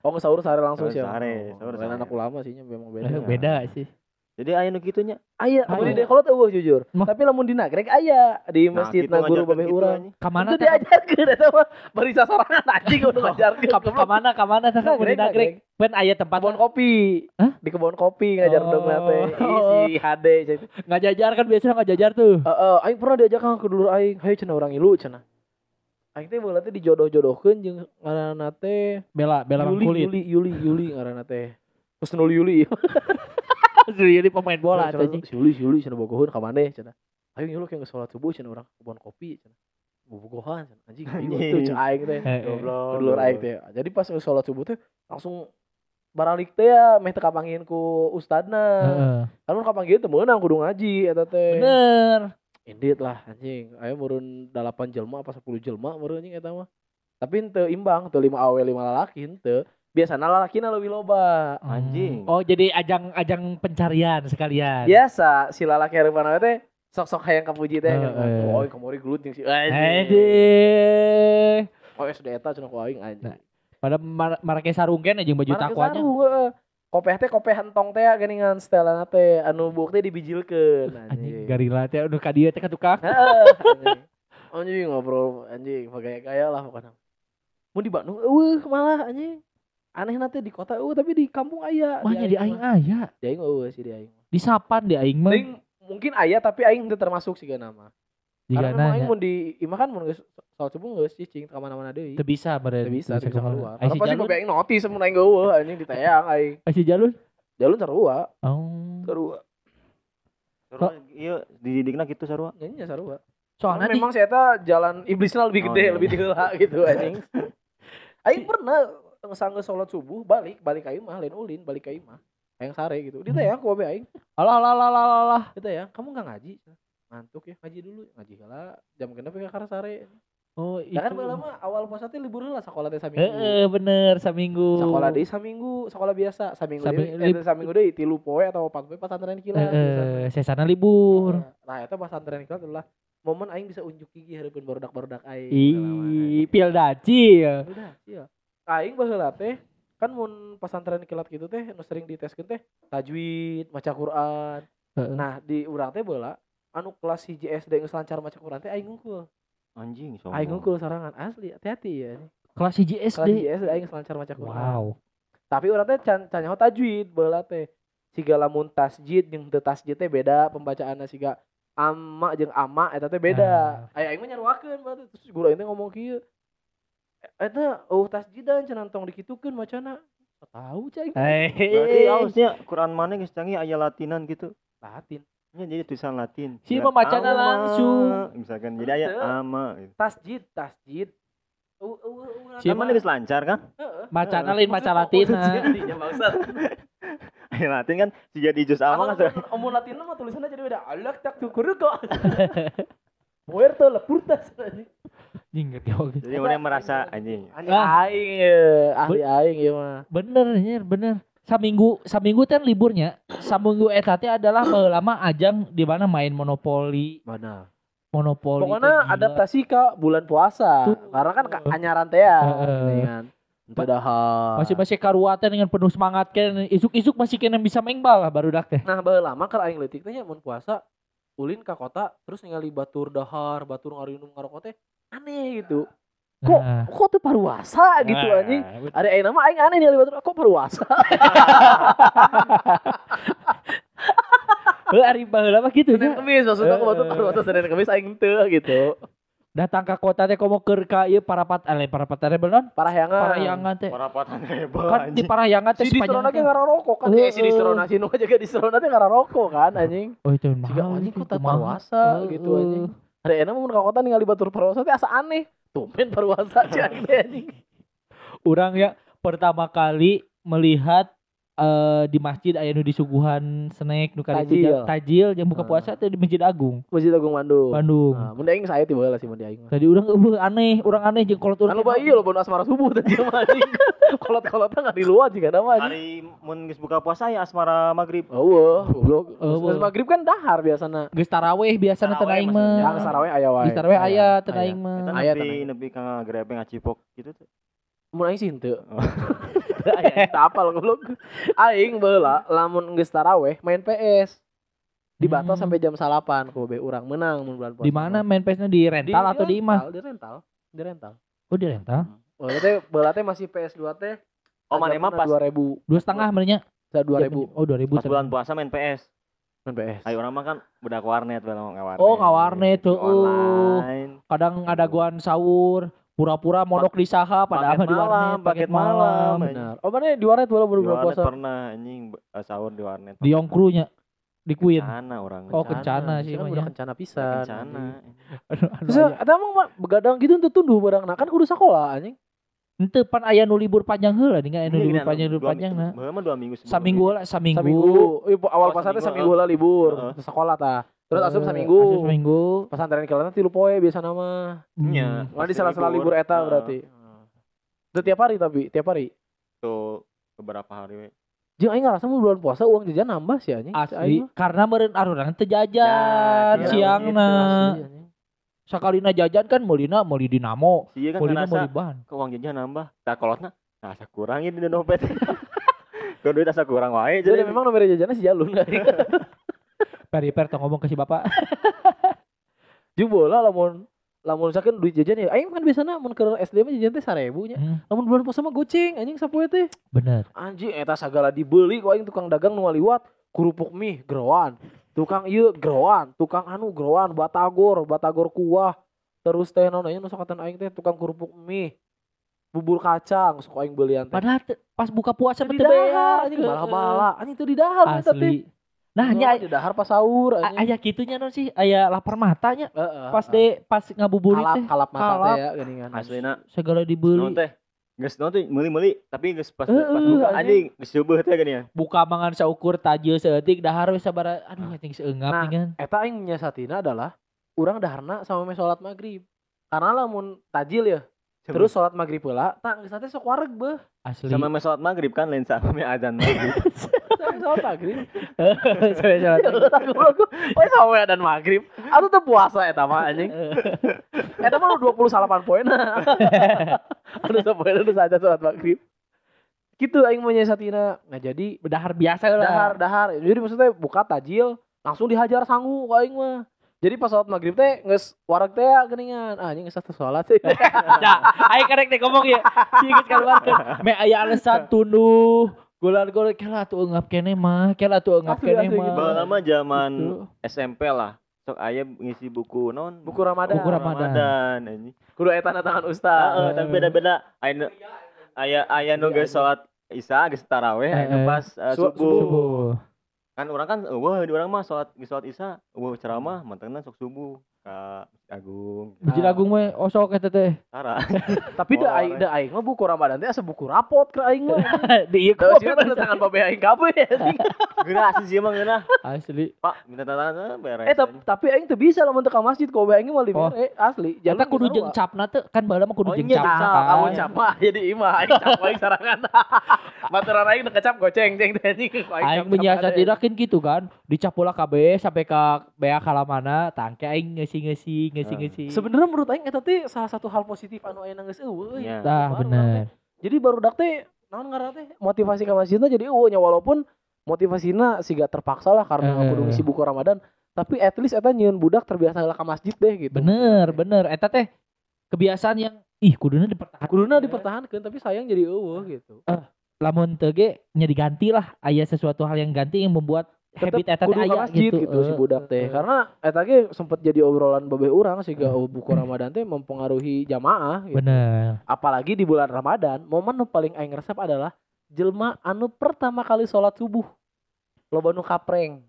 Oh sahur sare langsung sih. sare, Oh, sahur anak ulama sih nya memang beda. Eh, Beda sih. Jadi aya nu kitu nya. Aya, Aya. mun di dekolot eueuh jujur. Mah. Tapi lamun di nagreg aya di Nah, masjid kitu na guru ngajarkeun babeh kitu, urang. Kamana Itu teh? diajarkeun eta mah bari sasorangan anjing udah ngajarkeun. Ka- Kamana kamana teh mun di nagreg? Ben aya tempat Kebon kopi. Hah? Di kebun kopi ngajar Oh. dong teh. Si HD jadi. ngajajar kan biasanya ngajajar tuh. Heeh, aing pernah diajak kan ke dulur aing, "Hayu cenah urang ilu cenah." Aing teh bola teh dijodoh-jodohkeun jeung ngaranna teh Bela, bela Yuli, kulit. Yuli, Yuli, Yuli ngaranna teh. Terus nul Yuli. Jadi pemain bola Cenah, anjing. si Yuli, si Yuli cenah bogoheun ka maneh cenah. Ayo yulu kayak salat subuh cenah urang kebun kopi cenah. Bobogohan. Anjing ayo Anjing. tuh cenah aing teh. Eh, eh. Goblok. Kedulur aing teh. Jadi pas salat subuh teh langsung baralik teh ya meh teu kapanggieun ku ustadna. Heeh. Kan mun kapanggieun teu meunang kudu ngaji eta teh. Bener. Indit lah anjing. Ayo murun 8 jelma apa 10 jelma meureun anjing eta mah. Tapi henteu imbang, teu 5 awe 5 lalaki henteu. Biasana lalakina leuwih loba. Anjing. Oh, jadi ajang-ajang pencarian sekalian. Biasa si lalaki hareupan teh sok-sok hayang kapuji teh. Kan. Oh, kamari gelut jeung si anjing. Oh, SD eta cenah ku aing anjing. Pada mar marake sarungkeun aja baju takwanya. heeh. Kopeh teh kopeh hentong teh geningan setelan teh anu buk teh dibijilkeun Anjing anjing. garila teh udah ka dieu teh ka tukang. Heeh. anjing. Anjing ngobrol anjing pagaya-gaya lah pokoknya. Mau di Bandung eueuh malah anjing. Aneh nanti di kota eueuh tapi di kampung aya. Mah di aing aya. Di aing eueuh sih di aing. Di sapan di aing mah. Mungkin aya tapi aing teu termasuk sih nama. Jika Karena memang aing mun di imah kan mun geus salat subuh geus cicing ka mana-mana deui. Teu bisa beren. Teu bisa teu bisa keluar. Ai Karena pasti jalur. babe aing notis mun aing eueuh anjing ditayang aing. Ai si jalur. Jalun sarua, Oh. sarua. Sarua iya dididikna kitu sarua. Nyanyinya sarua. Soalnya memang saya jalan iblisnya lebih Oh, gede, iya. lebih diheula gitu anjing. Aing pernah ngesangge sholat subuh balik, balik ka imah, lain ulin, balik ka imah. Aing sare gitu. Dia ya, ku babe aing. alah alah alah alah alah. Dia ya, kamu nggak ngaji? Ngantuk ya, ngaji dulu. Ngaji heula jam genep ya karena sare. Oh, kan itu. lama awal puasa teh libur heula sekolah teh saminggu. Heeh, bener saminggu. Sekolah deui saminggu, sekolah biasa, saminggu Sami- deui, eh, saminggu deui tilu poe atau empat poe pesantren kilat. Heeh, sesana libur. Nah, eta pesantren kilat adalah momen aing bisa unjuk gigi hareupeun barudak-barudak aing. Ih, pil daci. Udah, iya. Aing baheula teh kan mun pesantren kilat gitu teh nu sering diteskeun teh tajwid, maca Quran. Nah, di urang teh baheula anu kelas hiji SD geus lancar maca Quran teh aing ngungkul. Anjing sombong. Aing ngungkul sorangan asli, hati-hati ya. Kelas hiji Kelas hiji SD. SD aing lancar maca Quran. Wow. Tapi urang teh can can nyaho tajwid baheula teh. Siga lamun tasjid jeung teu tasjid teh beda pembacaanna siga amma jeung ama eta teh beda. Aya aing mah nyaruakeun berarti terus guru aing teh ngomong kieu. Eta oh tasjidan cenah tong dikitukeun macana. Tahu cai. Berarti Hei. harusnya Quran mana geus canggih aya latinan gitu. Latin. Ya, jadi tulisan Latin. Si ama, langsung. Misalkan jadi aya ama. gitu. Tasjid, tasjid. Uh, uh, uh, Si mana geus lancar kan? Macana lain maca bangsat. Aya Latin kan si jadi juz ama kan. Omong Latin mah tulisannya jadi beda. Allah tak tukur kok. Muerto la puta. Anjing ngerti. Jadi mana merasa anjing. Anjing Ah. aing ya, ahli aing ya mah. Bener anjir, bener. Saminggu saminggu teh liburnya. Saminggu eta teh adalah lama ajang di mana main monopoli, Mana? monopoli. Pokoknya adaptasi ke bulan puasa. Tuh. Karena kan ka- anyaran teh ya. Heeh. gini kan. Teu dahar. Masih masih karuatan dengan penuh semangat kan. Isuk-isuk masih kena bisa main bal lah baru dak teh. Nah, baheula lama keur aing leutik teh nya mun puasa ulin ka kota terus ningali batur dahar, batur ngariunum ngarokok teh aneh gitu. Kok Nah. kok teu paruasa gitu Nah, anjing. Ada aing nama aing aneh ningali batur kok paruasa. Heuh ari baheula mah kitu Senin nya. Kemis maksudnya kok batur paruasa Senin Kemis aing teu gitu. Datang ke kota teh komo keur ka ieu parapat ale parapat teh benon. Parahyangan. Parahyangan teh. Parapatan hebel Kan di Parahyangan teh Si distrona ge ngarokok kan. Eh si distrona si nu jaga distrona teh ngarokok kan anjing. Oh itu mahal anjing itu, kok teu kumaha. paruasa gitu anjing. Ada enak mun ka kota ningali batur paruasa teh asa aneh. Tumben aing teh anjing. Orang ya pertama kali melihat eh, di masjid aya nu disuguhan snack nu kali Tajil. tajil, yang buka Ah. puasa teh di Masjid Agung Masjid Agung Bandung. Bandung. Nah, mun aing saya tiba lah sih mun di aing. mah. Tadi orang eueuh aneh, orang aneh jeung kolot Kan loba ieu loba nu asmara subuh tadi mah anjing. Kolot-kolotna enggak di luar juga nama anjing. Hari mun geus buka puasa ya asmara maghrib. Eueuh, goblok. Eueuh. Geus maghrib kan dahar biasana. Geus tarawih biasana teu aing maksudnya. Yang mah. saraweh aya wae. Geus tarawih aya teu aya. aing Kita mah. Aya tanah. nepi ka grepe ngacipok gitu tuh. Mun aing sih. Aya tak apal goblok. Aing baheula lamun geus taraweh main PS. Dibatal Hmm. sampai jam 8 ku be urang menang mun bulan puasa. Di mana main PS-nya di rental atau di imah? Di rental, di rental. Oh di rental. Oh, teh baheula teh masih PS2 teh. Oh, mana mah pas 2000. Dua setengah merenya. Sa 2000 Oh 2000. pas bulan puasa main PS. main PS. Ayo orang mah kan budak warnet bae nggak warnet. Oh, nggak warnet, tuh, uh. Online. Kadang ada guan sahur, pura-pura mondok di saha padahal paket mah di malam, warnet, Oh, paket malam. benar. Oh, mana di warnet bola Di bulan warnet puasa. pernah anjing eh, sahur di warnet. Di Yongkrunya. Di Queen. Kencana orang. Oh, kencana sih kan udah ya. kencana pisan. Kencana. Terus aya. ada emang begadang gitu untuk tunduh barang nah kan kudu sekolah anjing. Henteu pan aya nu libur panjang heula nih anu Iya, libur gini, panjang libur dua panjang minggu- na. Baheula mah dua minggu sebelum Saminggu lah, saminggu. Saminggu. Ih, awal Oh, puasa teh saminggu, lah libur. Sekolah tah. Terus asup Eh, saminggu. Asup saminggu. Pesantren kelana tilu poe biasa nama. Iya. Mana di Pasti sela-sela libur eta Heeh. berarti. Itu tiap hari tapi, tiap hari. Tuh beberapa hari we. Jeung aing ngarasa mun bulan puasa uang jajan nambah sih anjing. Asli, karena meureun arurang teu jajan Ya, siangna. Asli, anjing. Sakalina jajan kan meulina meuli dinamo, Sih kan meulina meuli ban. ke uang jajan nambah. Tak kolotna. Nah, asa kurang ini di dompet. Kau duit asa kurang wae Jadi jadi memang nomor jajannya si Jalun aing. Periper tong ngomong ke si bapak. Jeung bola lamun lamun misalkan duit jajan ya aing kan biasana mun ke SD mah jajan teh 1000 nya. Hmm, Lamun bulan puasa mah goceng anjing sapoe teh. bener. Anjing eta sagala dibeli ku aing tukang dagang nu liwat kerupuk mie geroan. Tukang ieu geroan, tukang anu geroan, batagor, batagor kuah. Terus teh naon aya nu aing teh tukang kerupuk mie. Bubur kacang sok aing belian teh. Padahal pas buka puasa didahar bayar anjing bala-bala. Anjing teu didahar eta teh. Asli. Nah, nya di dahar pas sahur a- anjing. aya kitunya non sih, aya lapar matanya Heeh, pas heeh. de pas ngabuburit teh. kalap mata kalap. teh ya geuningan. Aslina Segala non dibeli. teh. Geus non teh meuli-meuli tapi geus pas Heeh, pas buka anjing. geus subuh teh gini ya. Buka mangan saukur tajil seeutik dahar we sabara aduh anjing seungap Nah, kan. Eta aing menyiasatina adalah urang daharna sama me salat maghrib. Karena lamun tajil ya, terus salat maghrib heula, tah geus teh sok wareg beuh. Asli. sama me salat maghrib kan lain sama azan maghrib. Sama salat maghrib. Sorry, sorry. Poe sama dan maghrib. Atuh teu puasa eta mah anjing. Eta mah 28 poena. Anu sapoe nu saja salat maghrib. Gitu aing menyiasatina. Nah jadi Bedahar biasa lah. dahar dahar. Jadi maksudnya buka tajil langsung dihajar sangu ku aing mah. Jadi pas salat maghrib teh geus wareg teh geuningan. Ah anjing geus atuh salat sih. Ya, ayo karek deh ngomong ya. Si geus kaluarkeun. Me aya alasan tunduh. Gulan gulan kela tuh ngap kene mah, kela tuh ngap kene mah. gitu. Baheula mah zaman Gitu. SMP lah. Sok aya ngisi buku non Buku Ramadan. Buku Ramadan. anjing. Kudu eta tanda tangan ustaz. Heeh, tapi beda-beda. Aya nu- aya aya nu geus salat Isya geus tarawih, aya pas eh, Su- subuh. Kan orang kan wah di orang mah salat geus salat Isya, wah ceramah mantengna sok subuh. Ka Agung. Masjid Agung mah osok eta teh. Tara. Tapi da aing da aing mah buku Ramadan teh asa buku rapot ke aing mah. Di ieu sih tanda tangan babe aing kabeh anjing. Geuna sih sih emang geuna. asli. Pak, minta tanda tangan beres. Eh tap- tapi aing teu bisa lamun teu ka masjid ku babe aing mah Oh. libere asli. Eta kudu jeung capna teh kan baheula mah kudu Oh, jeung iya, cap. cap. kan. Kamu cap mah jadi imah aing cap aing sarangan. Baturan aing deket cap goceng ceng teh anjing. Ku Aing menyiasat dirakin gitu kan. Dicap pula KB sampai ke bea kalamana tangke aing ngesi-ngesi ngesi-ngesi. Sebenarnya menurut aing eta teh salah satu hal positif anu aya geus eueuh. Iya. Tah bener. jadi baru dak teh naon ngaranna teh motivasi ke masjidna jadi eueuh nya walaupun motivasina siga terpaksa lah karena Eh. kudu ngisi buku Ramadan tapi at least eta nyieun budak terbiasa heula ka masjid deh gitu bener bener eta teh kebiasaan yang ih kuduna dipertahankan kuduna dipertahankan tapi sayang jadi eueuh gitu lamun teu ge nya diganti lah aya sesuatu hal yang ganti yang membuat habit eta teh aya gitu, gitu, si Eh, budak teh. eh. karena eta ge sempat jadi obrolan babeh urang siga oh, buku Ramadan teh mempengaruhi jamaah gitu. bener. Apalagi di bulan Ramadan momen nu paling aing resep adalah jelma anu pertama kali sholat subuh. Loba nu kapreng.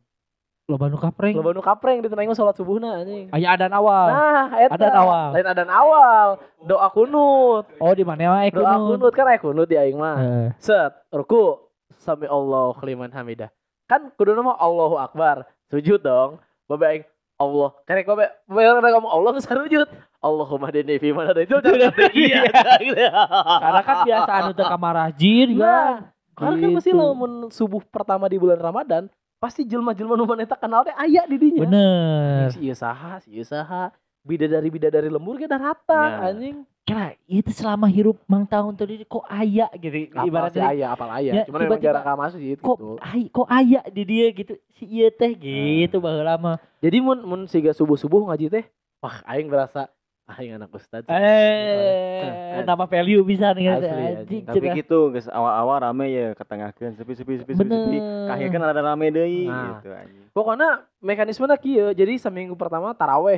Loba nu kapreng? Loba nu kapreng di aing mah sholat subuhna anjing. Aya adan awal. Nah eta. Adan awal. lain adan awal. Doa kunut. Oh di mana wae doa kunut? kunut kan aya kunut di aing mah. Heeh. set ruku. Sami Allah liman hamidah kan kudu mah Allahu akbar. Sujud dong. Aing Allah. Karek babe babe orang ngomong Allah geus sarujud Allahumma dini fi mana itu strategi karena kan biasa anu teu kamar rajin Nah, kan? karena kan pasti Gitu. lamun subuh pertama di bulan Ramadan pasti jelma-jelma nu teh kenal teh aya di dinya. bener. Si ieu saha, si ieu saha. Bidadari-bidadari lembur ge dah rata Ya. anjing. kira itu selama hirup mang tahun tadi kok aya gitu Apal si ibaratnya aya, apal aya. Ya, Cuman memang tiba-tiba jarang ka masjid kok gitu. ay, kok aya di dia gitu si ieu teh gitu baheula mah Jadi mun mun siga subuh-subuh ngaji teh, wah aing berasa aing anak ustad. eh nama value bisa nih Asli, anjing. Tapi gitu geus awal-awal rame ya ketengahkeun sepi sepi sepi sepi sepi. Kan ada rame deui Nah. gitu anjing. Pokoknya mekanismenya kieu. Jadi seminggu pertama taraweh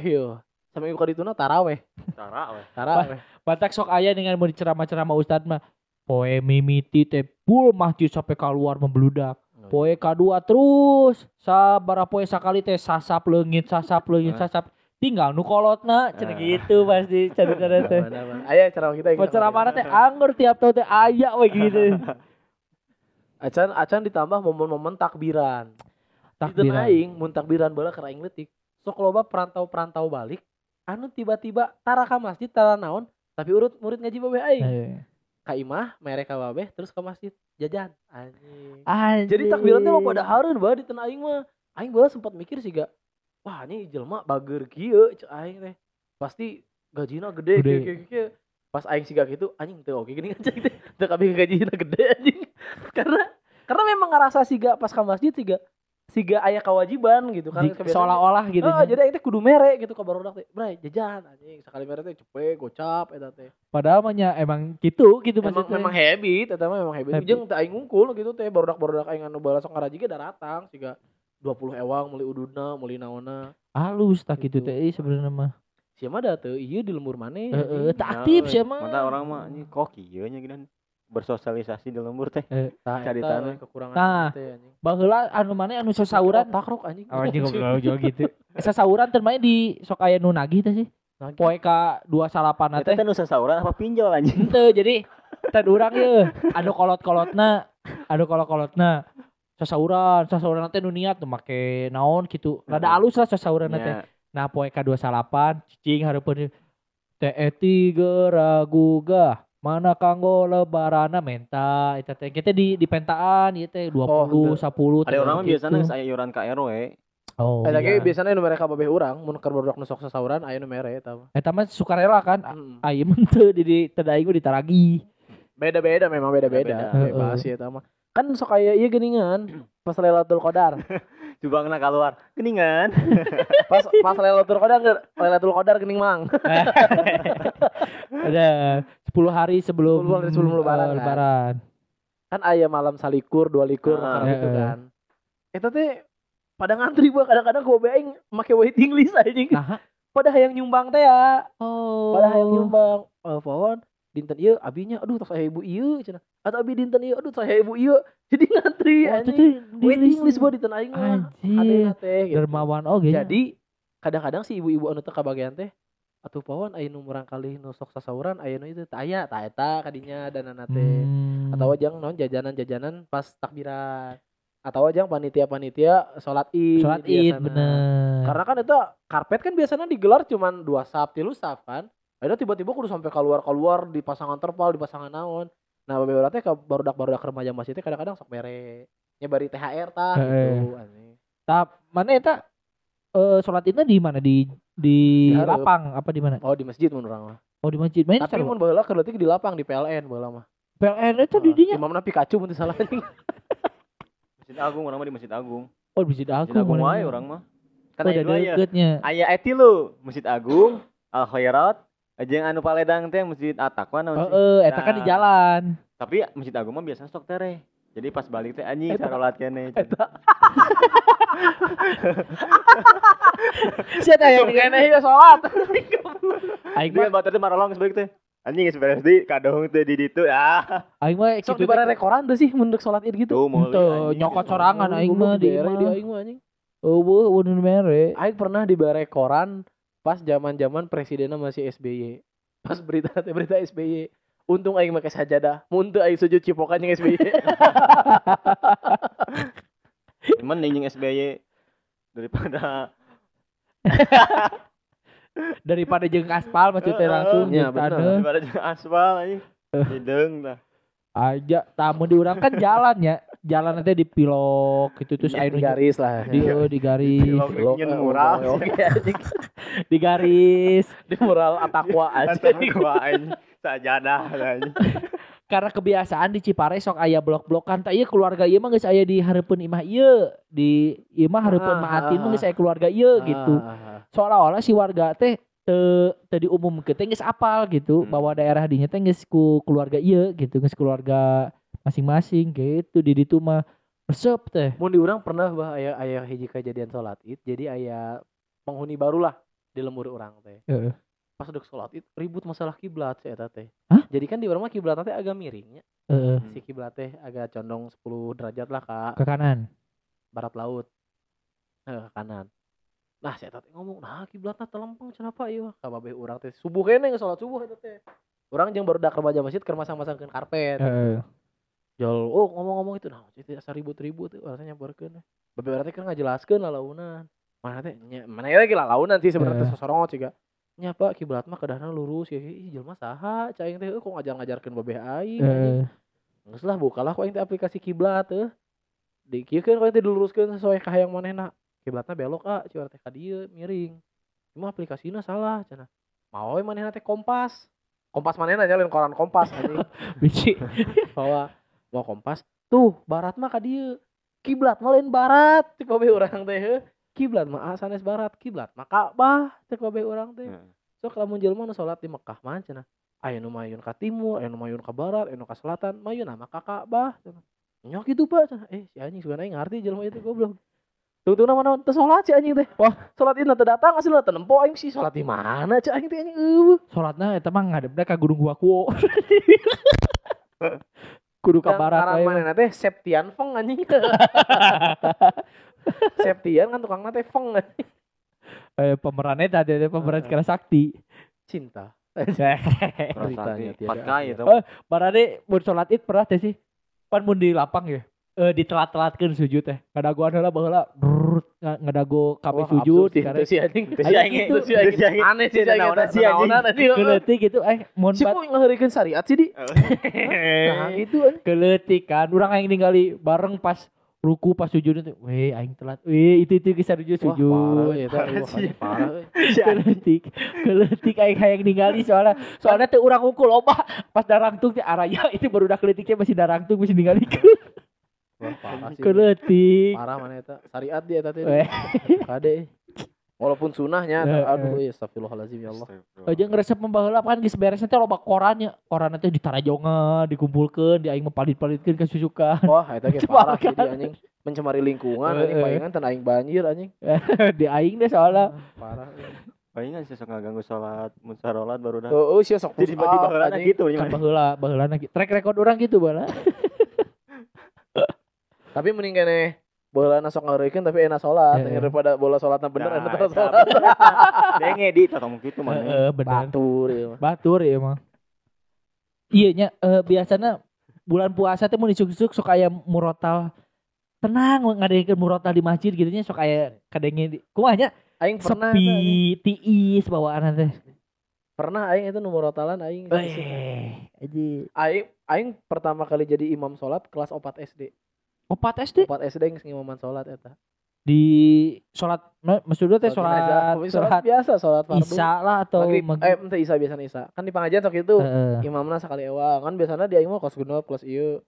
yo. Seminggu kedituna taraweh. Cara weh. Taraweh. Batak sok aya dengan mau diceramah-ceramah ustad mah poe mimiti teh full masjid sampai keluar membludak poe kadua terus sabar poe sakali teh sasap leungit sasap leungit Nah. sasap tinggal nu kolotna cenah Ah. gitu pasti cenah teh Aya ceramah kita. Penceramahna teh anggur tiap tahun teh aya we gitu. Acan acan ditambah momen-momen takbiran. Takbiran. Takbiran. aing mun takbiran bola keur aing leutik. Sok loba perantau-perantau balik anu tiba-tiba tara ka masjid tara naon tapi urut murid ngaji babeh aing. Ka imah mere ka babeh terus ke masjid jajan. Anjing. Anjing. Jadi takbiran teh lo pada hareun bae di tanah aing mah. Aing bola sempat mikir sih ga wah ini jelema bager kieu aing teh. Pasti gajina gede Gede. kieu kieu kieu. Pas aing siga gitu anjing teh oke gini aja teh. Teu kabeh gajina gede anjing. karena karena memang ngerasa siga pas ka masjid siga siga aya kewajiban gitu kan seolah-olah gitu. Oh, jadi teh kudu mere gitu ka barudak teh. Bray, jajan anjing. Sekali mere teh cepet gocap eta teh. Padahal mah nya emang gitu gitu Emang maksudnya. memang habit, eta mah memang habit. Jeung teh aing ngungkul gitu teh barudak-barudak aing anu balas sok ngaraji ge daratang siga 20 ewang meuli ududna, meuli naonna. halus tak gitu Gitu. teh eh, sebenarnya mah. Sia mah da teu ieu di lembur maneh. Heeh, anjing. tak aktif sih Mata emang. orang mah anjing kok kieu nya gini bersosialisasi di lembur teh. Tah, cari tanah. kekurangan Nah. teh anjing. Baheula anu mana anu sasauran. takrok anjing. Oh, anjing goblok juga gitu. Sasauran teh main di sok aya nu nagih teh sih. Poe ka 28 Eta teh. teh nu sasauran apa pinjol anjing? Henteu jadi teh urang ye anu kolot-kolotna, anu kolot-kolotna. Sasauran, sasauran teh nu niat teu make naon gitu. Rada alus lah sasauran teh. Nya, Nah poe ka-28 cicing hareupeun teh eti geraguga mana kanggo lebarana menta eta teh kita di di pentaan ieu teh 20 Oh, 10 Ada orang gitu. biasanya saya iuran ka RW. Oh. Eta iya. biasana nu mere ka babeh urang mun keur barudak nu sok sasauran aya nu mere eta mah. Eta mah sukarela kan. Mm. Ayeuna mah teu di teu da aing mah ditaragi. Beda-beda memang beda-beda. Bebas sih eta mah. Kan sok aya ieu geuningan pas Lailatul Qadar. Coba kena keluar. Geningan. Pas pas Lailatul Qadar Lailatul Qadar geuning mang. Ada 10 hari sebelum 10 hari sebelum Lebaran, kan? lebaran. kan aya malam salikur dua likur Ah, gitu heeh. kan eta teh pada ngantri gua kadang-kadang gua aing make waiting list anjing Nah, pada hayang nyumbang teh ya oh. pada hayang nyumbang eh pohon dinten ieu abinya aduh tos saya ibu ieu cenah atau abi dinten ieu aduh saya ibu ieu jadi ngantri Oh, anjing waiting list. gua dinten aing mah teh gitu. Dermawan oge. jadi kadang-kadang si ibu-ibu anu teh kabagian teh atuh pohon aya nu kali nu sok sasauran aya nu itu teh aya tah eta kadinya danana teh Hmm. atau ajang non jajanan-jajanan pas takbiran atau ajang panitia-panitia sholat id sholat id bener. karena kan itu karpet kan biasanya digelar cuman dua sap tilu sap kan ada tiba-tiba kudu sampai keluar keluar di pasangan terpal di pasangan naon nah beberapa teh ke barudak barudak remaja masjid teh kadang-kadang sok mere nyebari THR tah Heeh. gitu anjing. Tap mana eta eh sholat idnya di mana di di Di hareup. lapang apa di mana? oh di masjid mun urang mah Oh di masjid. Main tapi mun baheula keur di lapang di PLN baheula mah PLN itu di dinya. Imamna Pikachu mun teu salah anjing. Masjid Agung orang mah di Masjid Agung. Oh, di Masjid Masjid Agung. Agung mana? wae orang mah. Kan Oh, dua ya. deketnya. Aya eti lu, Masjid Agung, Al Khairat, aja yang anu paledang teh Masjid At-Taqwa naon sih? Heeh, eta kan di Nah. jalan. Tapi Masjid Agung mah biasanya stok tere. Jadi pas balik teh anjing sarolat kene. Siapa yang Sok keneh ya salat. aing mah batur teh marolong sebalik teh. Anjing geus beres di kadung teh di ditu ya. aing mah Sok di bare rekoran teh sih mun deuk salat Id gitu. Tuh Tuh, nyokot sorangan aing mah di aing mah anjing. Eueuh, udun mere. Aing pernah di bare koran pas zaman-zaman presidennya masih SBY. Pas berita berita SBY. Untung aing make sajadah. Mun teu aing sujud cipokan jeung SBY. Cuman ninjing SBY daripada Daripada jeung aspal maksudnya langsung jeung bener. taneuh. daripada jeung aspal anjing. Hidung dah. Aja tamu di urang kan jalan ya. Jalan nanti di pilok gitu terus Di air garis lah. di oh, di garis Pilok. Pilok, eh, mural. oke, anjing. di garis di mural atakwa aja. Anjing sajadah anjing. karena kebiasaan di Cipare sok aya blok-blokan tak iya keluarga ieu mah geus aya di hareupeun imah ieu di ieu mah hareupeun Ah, maatin mah ah, geus aya keluarga ieu gitu Ah, seolah-olah si warga teh teu teu diumumkeun teh geus apal gitu Hmm. bahwa daerah dinya teh geus ku keluarga ieu gitu geus keluarga masing-masing gitu di ditu mah resep teh Mun di urang pernah bah aya aya hiji kejadian salat Id, jadi aya penghuni baru lah di lembur urang teh. Heeh. Pas dek salat Id ribut masalah kiblat eta teh. Hah? Jadi kan di urang mah kiblat teh agak miringnya. Heeh, Si kiblat teh agak condong 10 derajat lah ka ke kanan barat laut. Eh, ke kanan. Nah, eta teh ngomong, "Nah, kiblatna telempeng kenapa ieu?" Ka babeh urang teh subuh kene geus salat subuh teh. Urang jeung baru dak remaja masjid keur masang-masangkeun karpet. Heeh. Jol, oh ngomong-ngomong itu, nah itu asa ribut-ribut tuh, rasanya nyamperkeun. Urang teh kan ngajelaskeun lalaunan. Mana teh, mana ya lagi lalaunan sih sebenarnya Heeh. teh sosorongot ciga. Nya Pak, kiblat mah kedahna lurus ya. Ih, jelema saha? Cai teh "Eh, kok ngajar-ngajarkeun babeh aing. anjing." Heeh. Geus lah bukalah kok aing teh aplikasi kiblat teh. Di kieu kan kok aing teh diluruskeun sesuai ka hayang manehna. Kiblatna belok ah, ciwar teh ka dieu miring. Cuma aplikasina salah cenah. Mau manehna teh kompas. Kompas manehna nyalin koran kompas anjing. biji bahwa mau kompas tuh barat mah ka dieu. Kiblat mah lain barat. Cek babe urang teh kiblat mah sanes barat kiblat mah Ka'bah cek babe urang teh. Sok lamun jelema nu salat di Mekah mah cenah. Aya nu mayun ka timur aya nu mayun ka barat aya nu ka selatan mayun mah ka Ka'bah cenah. Nyok itu pak. Cenah eh si anjing sebenarnya ngarti jelema itu goblok. Tunggu nama teu salat si anjing teh. Wah, salat ini teu datang asli teu nempo aing sih. Salat di mana cek anjing teh anjing? Eueuh. sholatnya eta mah ngadepna ka gunung Guakuo kudu ka barat we. mana teh Septian Feng anjing. Septian kan tukang teh Feng eh pemerannya tadi ada pemeran sekarang sakti Cinta. Rasanya Beritanya tiada pakai akhir. itu. Oh. Barade mun sholat id pernah teh sih pan mun di lapang ya eh ditelat-telatkeun sujud teh ngadago adalah baheula brrrt, nga- ngadago kabeh Wah, sujud sih, karena itu si anjing. Itu si anjing. Itu si Itu anjing. Aneh sih si anjing. Naonan si anjing. Keleutik gitu eh Si bat kok ngaheurikeun syariat sih di. Nah, itu anjing. keleutik kan urang aing ningali bareng pas ruku pas sujud itu weh aing telat weh itu itu kisah sujud Wah, sujud parah ya Parah Wah, sih. parah. euy. keletik keletik aing hayang ningali soalnya soalnya teh urang ukul loba pas darangtung teh araya itu baru udah keletiknya masih darangtung masih ningali Wah, parah sih. keletik Parah mana eta? Syariat dia eta teh. Weh. Kade. Walaupun sunahnya, aduh, ya astagfirullahalazim ya Allah. aja ngeresep membaheula kan geus beres teh loba korannya korannya teh ditarajongan dikumpulkeun di aing mah palit-palitkeun ka susukan Wah, eta ge Coba parah sih anjing. Mencemari lingkungan anjing Eh, eh. palingan tan aing banjir anjing. di aing deh soalnya Parah. Palingan sih sok ngaganggu sholat, mun sarolat baru dah. Oh, oh, sia sok Jadi tiba-tiba heulana gitu kan gimana? baheula baheula track record orang gitu bala Tapi mending kene bola sok ngareukkeun tapi enak salat Eh. daripada bola salatna bener Nah, enak eta. salat. Dia ngedit atau gitu mana. heeh bener Batur ya. mah. batur ya emang iya nya eh, biasanya bulan puasa teh mun isuk-isuk sok aya murotal tenang ngadaikeun murotal di masjid gitu nya sok aya kadenge di kumaha nya Aing pernah sepi tiis bawaan teh pernah aing itu nomor rotalan aing. eh aja Aing aing pertama kali jadi imam salat kelas 4 SD. Opat SD 4 SD geus ngimaman salat eta. di sholat ma- maksudnya teh sholat Pokoknya sholat biasa sholat fardu isya lah atau Maghrib. maghrib. eh ente isya biasanya isya kan di pengajian sok itu Heeh. imamna sekali ewa kan biasanya dia imam kelas genep kelas ieu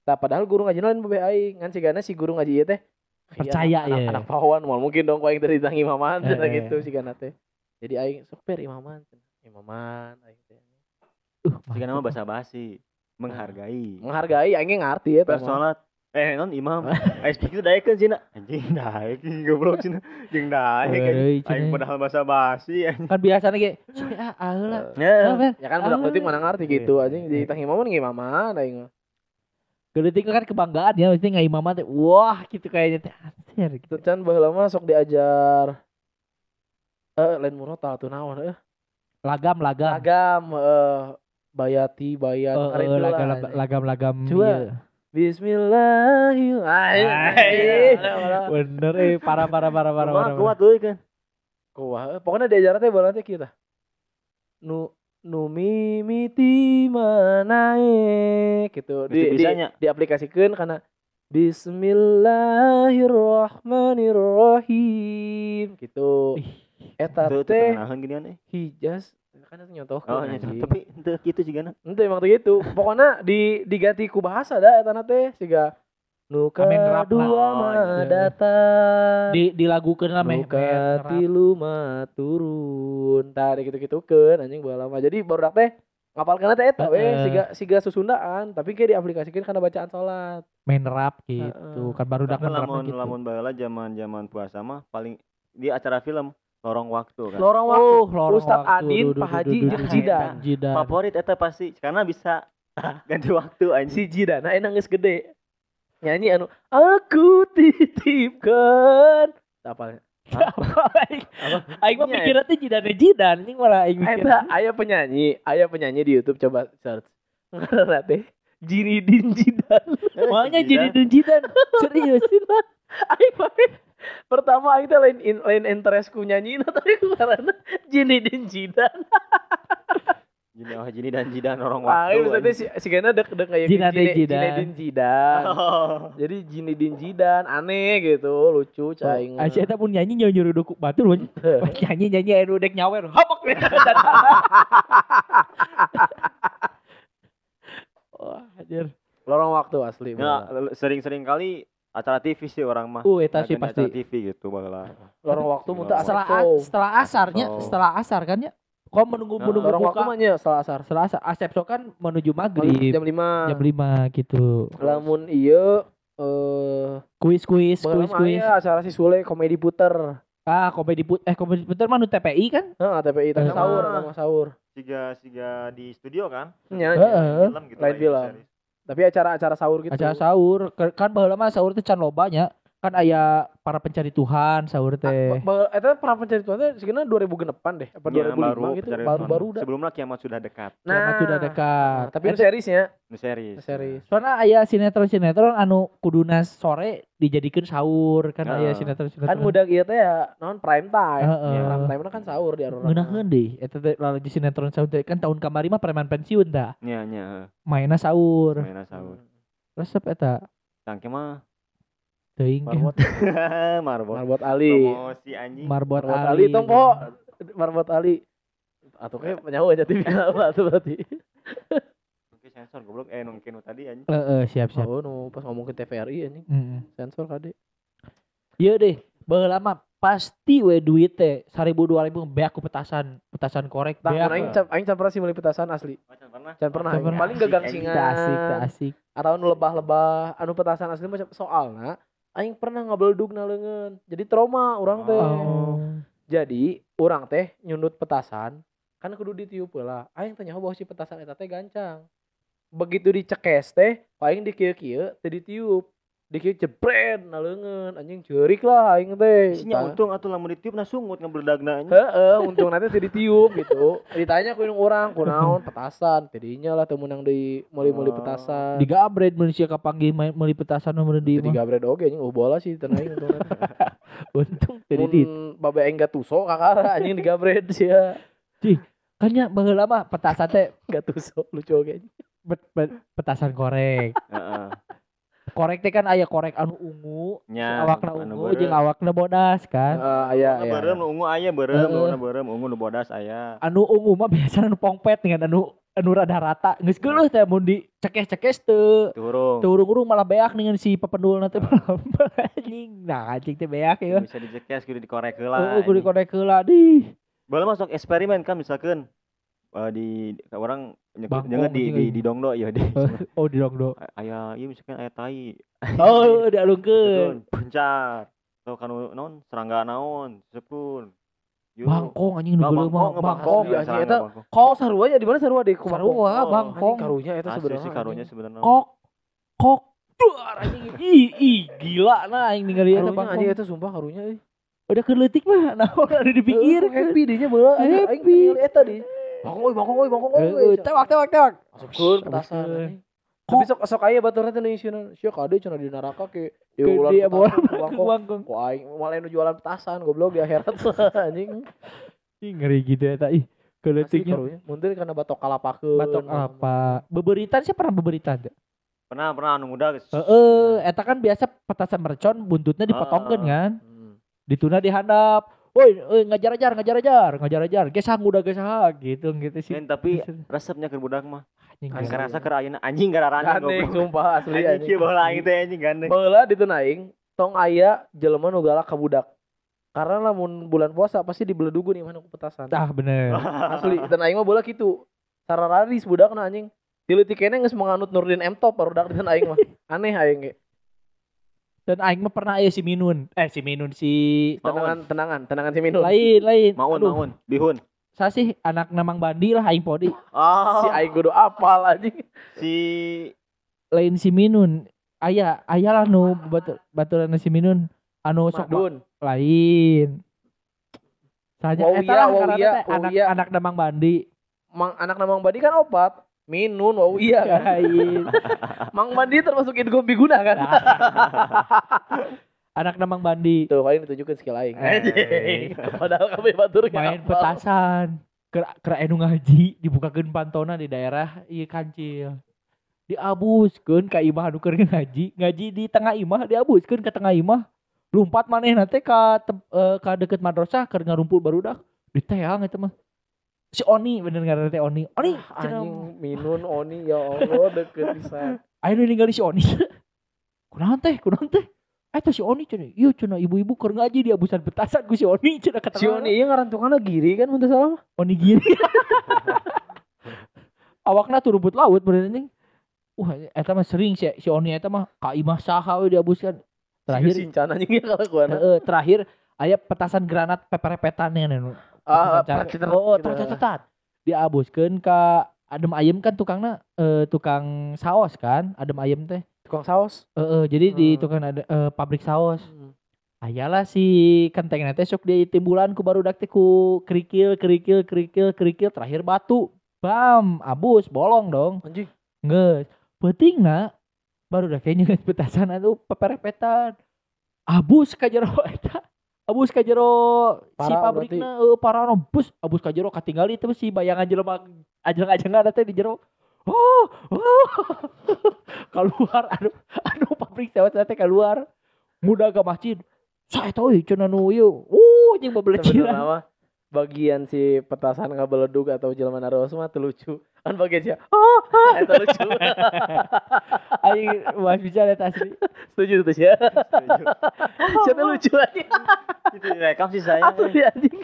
Tah padahal guru ngaji lain bebe aing kan sigana si guru ngaji ieu teh Percaya, anak, ya. anak pahlawan mal mungkin dong kau yang dari tang imaman cenah Eh. gitu sigana teh jadi aing sok per imaman cenah. imaman aing teh Uh, Jika nama mantap. bahasa basi menghargai. menghargai aing ngarti ya Per sholat eh non imam. Eh speak itu daekeun cenah anjing daek goblok cenah jeung daek aing padahal bahasa basi anjing. kan biasanya kayak "Sorry, ah ah lah Ya. Ya kan budak leutik mana ngarti gitu anjing. Di tang imaman ge imaman aing mah. Geletik kan kebanggaan ya mesti nggak imaman teh wah gitu kayaknya. Teh anjir gitu. Itu can baheula mah sok diajar. Eh lain murotal tuh naon eh. Lagam lagam. Lagam eh bayati bayat eh, itulah, lagam lagam lagam Coba. Bismillahirrahmanirrahim. bener eh parah parah parah parah Kumaha parah, kuat euy kan. Kuah. Pokoknya diajar teh bola teh kita. Nu nu mimiti manae gitu. Di, di, bisanya. diaplikasikan karena Bismillahirrahmanirrahim gitu. Eta teh eh. hijas kan itu nyontoh Oh, nya tapi henteu kitu sigana. Ente emang tuh gitu. Pokoknya di diganti ku bahasa dah eta teh siga Nuka rap dua lah. mah Oh, iya. datang di dilagukeun lah meh Nuka meh, tilu mah turun Tah gitu-gitu kan anjing bae lama. Jadi baru teh ngapalkeun teh eta we Heeh. siga siga susundaan tapi kayak diaplikasikan karena bacaan salat. main rap gitu kan baru dak lamun gitu lamun baheula zaman-zaman puasa mah paling di acara film lorong waktu kan. Lorong waktu. Oh lorong Ustadz waktu, Adin, duh, duh, Pak Haji, jeung duh, Jidan. Jidan Favorit eta pasti karena bisa ganti waktu anjing. si Jidana enak geus gede. Nyanyi anu aku titipkan. Apa? Aing? Aing mah mikirnya teh jidan jidan ini malah aing mikir. Eta aya penyanyi, aya penyanyi di YouTube coba search. Ngaranna teh Jinidin Jidan. makanya jadi dan jidan serius. Aing mah pertama aing teh lain in, lain interestku nyanyi tapi karena Jinidin Jidan. Jini oh Jini dan Jidan orang Aing waktu. maksudnya si si Gana dek dek kayak Jinadin Jine- Jidan. Jinedin Jidan. Oh. Jadi Jinidin Jidan aneh gitu, lucu caing. Asyik eta pun nyanyi nyawa nyuruh duku batur loh nyanyi nyanyi air udek nyawer habak Wah, anjir. Lorong waktu asli. Ya, bola. sering-sering kali acara TV sih orang mah. Uh, eta sih pasti. Acara TV gitu baheula. Lorong waktu muntah Setelah a- setelah asarnya, Oh. setelah asar kan ya. Kau menunggu Nah, menunggu Lorong waktu buka. mah nya setelah asar. Setelah asar, asep so kan menuju maghrib Jam 5. jam 5 gitu. Lamun iya eh Kuis kuis kuis kuis. aya acara si Sule komedi puter. Ah, komedi put eh komedi puter mah nu TPI kan? Heeh, TPI teh Eh. sahur sama sahur. Siga siga di studio kan. Film gitu Lain film. Tapi acara-acara sahur gitu. Acara sahur kan baheula mah sahur teh can lobanya. Kan aya para pencari Tuhan sahur teh. Ba- ba- Eta pernah pencari Tuhan teh sekitar 2000 genepan deh, apa Iya, 2005 gitu. pencari Baru-baru Tuhan. dah. Sebelumnya kiamat sudah dekat. Kiamat sudah dekat. Tapi itu seriesnya, Ini series. series. Soalnya aya sinetron-sinetron anu kuduna sore dijadikan sahur kan aya Heeh. sinetron-sinetron. Kan mudah ieu teh ya non prime time. Ya, prime time kan sahur di Aurora. Ngeunaheun deui eta teh lalu di sinetron sahur teh kan tahun kamari mah preman pensiun dah. Nya nya. Mainna sahur. Mainan sahur. Resep eta Tangke mah teuing Marbot, marbot. Marbot Ali. Promosi anjing. Marbot Marbot Ali. Ali tong po. Marbot Ali. Atau kayak penyawa aja TV apa tuh berarti. Oke sensor goblok eh nungkin nu tadi anjing. Heeh, siap siap. Oh, nu pas ngomong ke TVRI anjing, Heeh. sensor kade. Iya deh, baheula mah pasti we duit teh 1000 2000 beak ku petasan, petasan korek mun aing aing can pernah sih meuli petasan asli. Pernah. Can pernah. Can pernah. Paling Asik, gegangsingan. Tak asik, asik. atau anu lebah-lebah anu petasan asli macam soalna aing pernah ngabeldug na leungeun. Jadi trauma orang teh. Oh. jadi orang teh nyundut petasan kan kudu ditiup lah aing tanya bahwa si petasan eta teh gancang. Begitu dicekes teh aing di kieu-kieu teu ditiup di kieu jebret na leungeun anjing jeurik lah aing teh Isinya untung atuh lamun ditiup na sungut ngebledagna anjing. Heeh, untung nanti teu ditiup gitu. Ditanya ku orang, kunaon petasan, tidinya lah teu meunang deui meuli-meuli Oh. petasan. Digabret manusia kapanggih main meuli petasan meuli di Teu digabret oge anjing oh bola sih teu naik untung. Untung teu di Mun babe aing gak tuso kakara anjing digabret sih ya. kan nya baheula mah petasan teh Gak tuso lucu oge petasan korek. Heeh. Korek teh kan aya korek anu ungu Nya, awakna anu ungu jeung awakna bodas kan Eh, aya aya. beureum nu ungu aya beureum, Heeh. nu beureum ungu nu bodas aya. anu ungu mah biasa anu pongpet dengan anu anu rada rata geus geuleuh teh mun dicekes-cekes teu Turung. urung-urung malah beak dengan si pependul nanti anjing nah anjing teh beak ya Bisa dicekes kudu dikorek heula. heeh kudu korek heula di Boleh masuk eksperimen kan misalkan eh, di orang jangan di anjing di di dongdo ya di oh di dongdo. Aya ieu misalkan aya tai. Oh dialungkeun Sekun, puncar atau kanu naon? Serangga naon? Sepun. Bangkong anjing nu geuleuh mah bangkong, Iya, serangga, eta-. Kok sarua nya di mana sarua di Kumaha? sarua bangkong. Anjing karunya eta sebenarnya. sih karunya sebenarnya. Kok kok duar anjing. Ih ih gila nah aing ningali eta bangkong anjing eta sumpah karunya euy. udah keleutik mah naon anu dipikir happy dinya anjing aing Happy. eta di. Bangkong euy, bangkong euy, bangkong euy. Heeh, tewak tewak tewak Masukkeun petasan. Anjing. Tapi sok sok aya baturna teh neusieun. Sia kade cenah di neraka ke dia bawa bangkong. bangkong Ku aing malah nu jualan petasan goblok di akhirat anjing. Ih, ngeri gitu ya tak ih karunya. Mungkin karena batok kalapakeun. batok apa beberitan sih pernah beberitan teu? pernah pernah anu muda geus Heeh, eta kan biasa petasan mercon buntutnya dipotongkeun Ah. kan. Hmm. Dituna dihandap. Woi, eh, ngajar ajar, ngajar ajar, ngajar ajar. Gesang udah gesang gitu gitu sih. Men, tapi resepnya ke budak mah Anjing, Asli. kerasa ayeuna anjing gara ranjing Gandeng goblok sumpah asli anjing anjing. kieu baheula aing teh anjing gandeng Baheula di aing tong aya jelema nu galak ka budak. Karena lamun bulan puasa pasti dibeledugun nih mana petasan. Ah bener. Asli dan aing mah bola kitu. Sarararis budakna anjing. Dileutik kene geus menganut Nurdin M Top baru dak aing mah. Aneh aing ge. Dan aing mah pernah aya si Minun. Eh si Minun si Tenangan tenangan tenangan si Minun. lain lain. maun Aduh, maun bihun Saya sih anak namang bandi lah aing podi. ah Si aing kudu apal anjing. si Lain si Minun. Aya, aya lah nu batur baturan si Minun. Anu sok ma- Madun. lain. Saja Wow, eta iya, wow, iya, anak iya. anak damang bandi. Mang anak namang badi kan opat. Minun wow iya kan. Lain. Mang bandi termasuk gombi guna kan. anak damang bandi. Tuh kali ditunjukin skill aing. Eh. Anjing. Padahal kami batur Main petasan. Kera kera enu ngaji dibukakeun pantona di daerah ieu kancil. Diabuskeun ka imah anu keur ngaji, ngaji di tengah imah diabuskeun ke tengah imah. Lumpat manehna teh ka tem- eh, ka deket madrasah keur ngarumpul barudak. Diteang eta mah. Si Oni bener ngaranna teh Oni. Oni Ah, Anjing minun oni ya Allah deket pisan. Ayo nu ningali si Oni. Kunaon teh? Kunaon teh? Eta si Oni cenah. Ieu cenah ibu-ibu keur ngaji di abusan petasan ku si Oni cenah kata Si Oni iya ngarantukana giri kan mun salah mah. Oni gini. Awakna tuh rumput laut bener anjing. Wah, eta mah sering si, si Oni eta mah ka imah saha we diabuskan. Terakhir si Sincan anjing ya kalakuan. heeh, terakhir aya petasan granat peperepetan anu. Ah, cara- oh, gitu. tat Diabuskeun ka adem ayam kan tukangna eh, tukang saos kan, adem ayam teh. tukang saus. Heeh, jadi di Hmm. tukang ada eh, pabrik saos. Ayalah si kenteng teh sok di timbulan ku baru teh ku kerikil kerikil kerikil kerikil terakhir batu. Bam, abus, bolong dong. Anjing. Geus. Pentingna baru dak kayaknya petasan atuh peperepetan. Abus ka jero eta. Abus ka jero si pabrikna heuh parah bus abus ka jero katinggali itu si bayangan jelema ajeng-ajengan teh di jero. Oh, oh. keluar anu anu pabrik sewa teh keluar. Muda ke masjid. Saya tahu cenah nu ieu. Uh, jeung Sebenarnya babeleciran. mah bagian si petasan ngabeledug atau jelema naros mah teu lucu. Kan bagian sia. Oh, ah, eta lucu. Aing mas bicara eta asli. Setuju tuh sia. Setuju. Sia teh lucu anjing. itu direkam sih saya Asli anjing.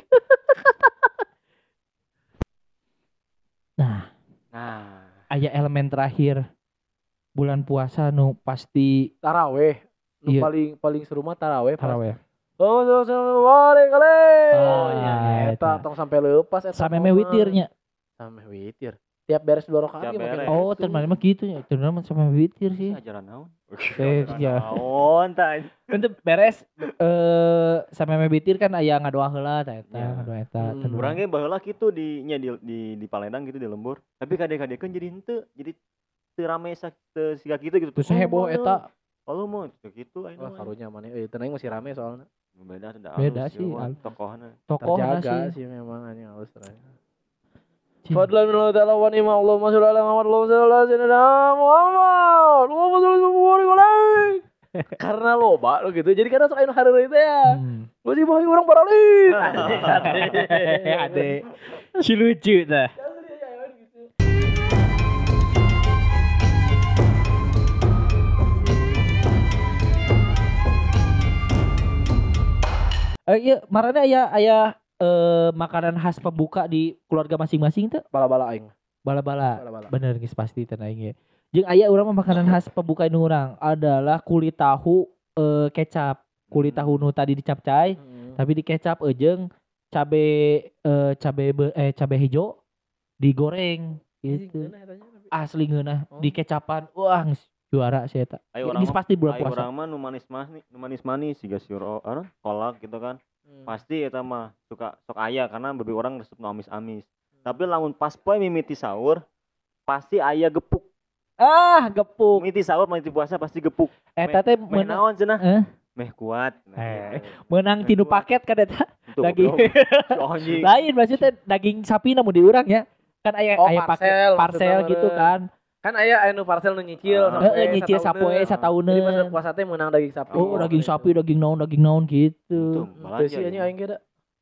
Nah, nah aya elemen terakhir bulan puasa nu pasti Taraweh. Nu Iya. paling paling seru mah taraweh. taraweh. Oh, so so wale kale. Oh, iya, eta eta. tong sampai leupas eta. Sampai momen. me witirnya. Sampai witir. Tiap beres dua rakaat beres. Oh, terus mah gitu ya. Terus mah sampai witir sih. ajaran naon Eh, iya. naon tah Untuk beres eh sampai me witir kan aya ngadoa heula tah eta, Iya. ngadoa eta. Hmm. Urang ge baheula kitu di nya di di, di Palembang gitu di lembur. Tapi kadek-kadekeun jadi henteu, jadi teu rame siga kitu gitu. Terus heboh eta Kalau mau gitu Wah, ayeuna. mah. karunya mana? Eh, tenang masih rame soalnya. Beda ada Beda alus, sih, eueuh, alus. tokohna. tokoh Terjaga sih. sih memang anjing halus. Fadlan min Allah ta'ala wa ni'ma Allahumma sholli ala Muhammad Allahumma sholli ala sayyidina Muhammad Allahumma sholli ala karena loba lo gitu jadi suka anu hari itu ya gue sih bahagia orang paralin Ade. Si lucu dah. Eh iya, marane aya aya eh makanan khas pembuka di keluarga masing-masing tuh bala-bala aing bala-bala. Bener guys pasti teh aing ya. Jeung aya urang makanan khas pembuka ini urang adalah kulit tahu eh kecap. Kulit tahu nu tadi dicapcai tapi dikecap ejeng cabe eh cabe be- eh cabe hijau digoreng gitu. Asli ngeunah Oh. dikecapan. Wah, geus juara sih eta. Ayo Ini orang pasti bulan ayo puasa. orang mah nu manis manis, nu manis manis siga siro, ano, kolak gitu kan. Hmm. Pasti eta mah suka sok aya karena beberapa orang resep nu amis-amis. Tapi lamun pas poe mimiti sahur pasti aya gepuk. Ah, gepuk. Mimiti sahur mimiti puasa pasti gepuk. Eta teh Meh naon cenah? Eh? Meh kuat. Nah, Eh, meunang tinu paket kan eta. Daging. Lain maksudnya daging sapi namun diurang ya. Kan aya Oh, aya paket parcel, parcel gitu kan. Kan aya anu parcel nu nyicil Ah. sapoe, Heeh, nyicil sapoe satauneun. jadi pas puasa teh menang daging sapi Oh, daging sapi, daging naon, daging naon gitu. Balanja sih anjing ya. aing ge da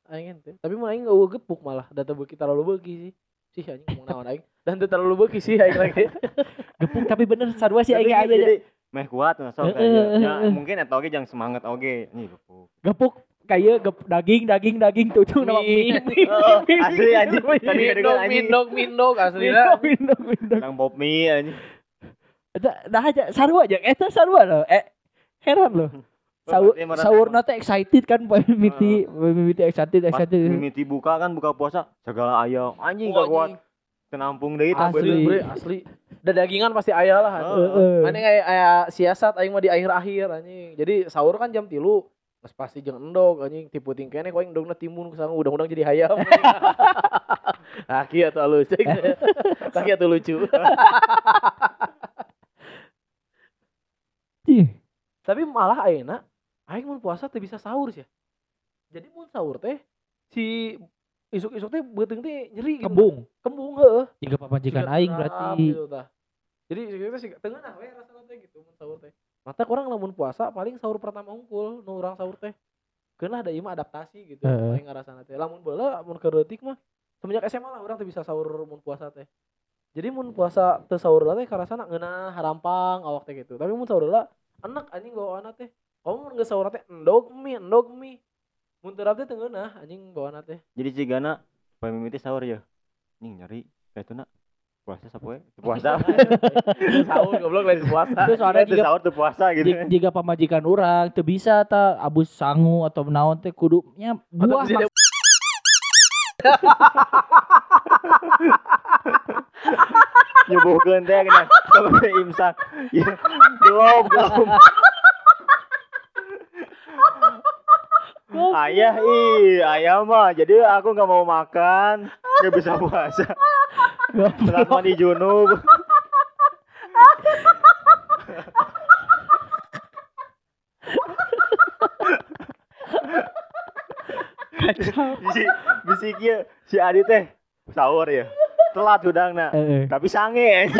aing teh tapi mun aing eueuh gepuk malah da teu beuki terlalu beuki sih sih anjing ngomong naon aing dan teu terlalu beuki sih aing lagi Gepuk tapi bener sarua sih aing aja. jadi meh kuat nah heeh, Ya mungkin eta oge jang semangat oge. Nih gepuk. Gepuk kayak gep, daging daging daging tuh tuh nama mie. Oh, asli anjing. Tadi mindog mindog mindog asli Mindog, mindog, mindog. Nang pop mie. Eta dah aja sarua aja. Eta sarua loh. Eh heran loh. Sahur sahur nate excited kan mimiti, mimiti excited excited. mimiti buka kan buka puasa segala ayam anjing gak kuat kenampung deui Asli. bre, asli. Da dagingan pasti aya lah. Heeh. Heeh. Mana kayak aya siasat aing mah di akhir-akhir anjing. Jadi sahur kan jam 3. Geus pasti jeung endog anjing tipu tingkene kok aing endogna timun ke sana udang-udang jadi hayam. Kieu atuh halus. Kaki atuh lucu. Ih, Tapi malah ayeuna aing mun puasa teh bisa sahur sih. Jadi mun sahur teh si isuk-isuk teh beuteung teh nyeri gitu. Kembung. Kembung heeh. Jika pamajikan Siga aing berarti. gitu. Jadi kita sih tengah nah we rasana teh gitu mun sahur teh. Mata orang lamun puasa paling sahur pertama unggul nu urang sahur teh. Keunah ada ieu mah adaptasi gitu Heeh. aing ngarasana teh. Lamun baheula mun kereutik mah semenjak SMA lah urang teh bisa sahur mun puasa teh. Jadi mun puasa teu sahur teh karasana ngeunah harampang awak teh gitu. Tapi mun sahur enak anjing bawaana teh. Kamu mun geus sahur teh endog mie, endog mie. Mun teu teh teu anjing bawaana teh. jadi cigana poe mimiti sahur ya anjing nyeri kayak puasa sapoe Teu puasa. Sahur goblok lain puasa. Terus soalnya jika sahur teu puasa gitu. jika, jika pamajikan orang teu bisa ta abus sangu atau naon teh kudunya buah bisa mak- nyubuhkeun teh kena sampai imsak. Ya belum belum ayah ih ayah mah. Jadi aku nggak mau makan. Nggak bisa puasa. Setelah mandi junub. Si bisi kieu si Adi teh sahur ya. Telat udangna Heeh. tapi sange.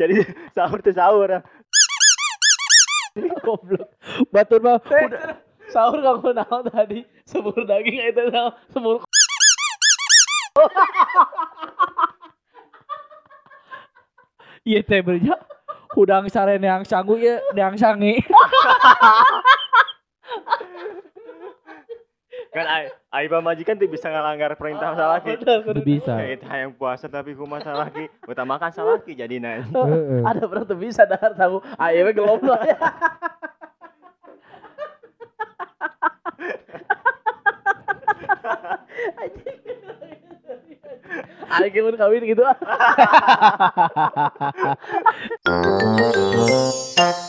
Jadi sahur tuh sahur. Goblok. Batur mah udah sahur kamu naon tadi? Semur daging itu naon? Semur iya teh berja. Hudang sare yang sanggu ya yang sangi. Kan ai ai majikan tuh bisa ngelanggar perintah salaki Teu bisa. Kayak itu yang puasa tapi kumaha salaki utamakan salaki jadi nanti ada pernah tuh bisa dahar tahu. Ayewe gelom lah ya Ayo pun kawin gitu.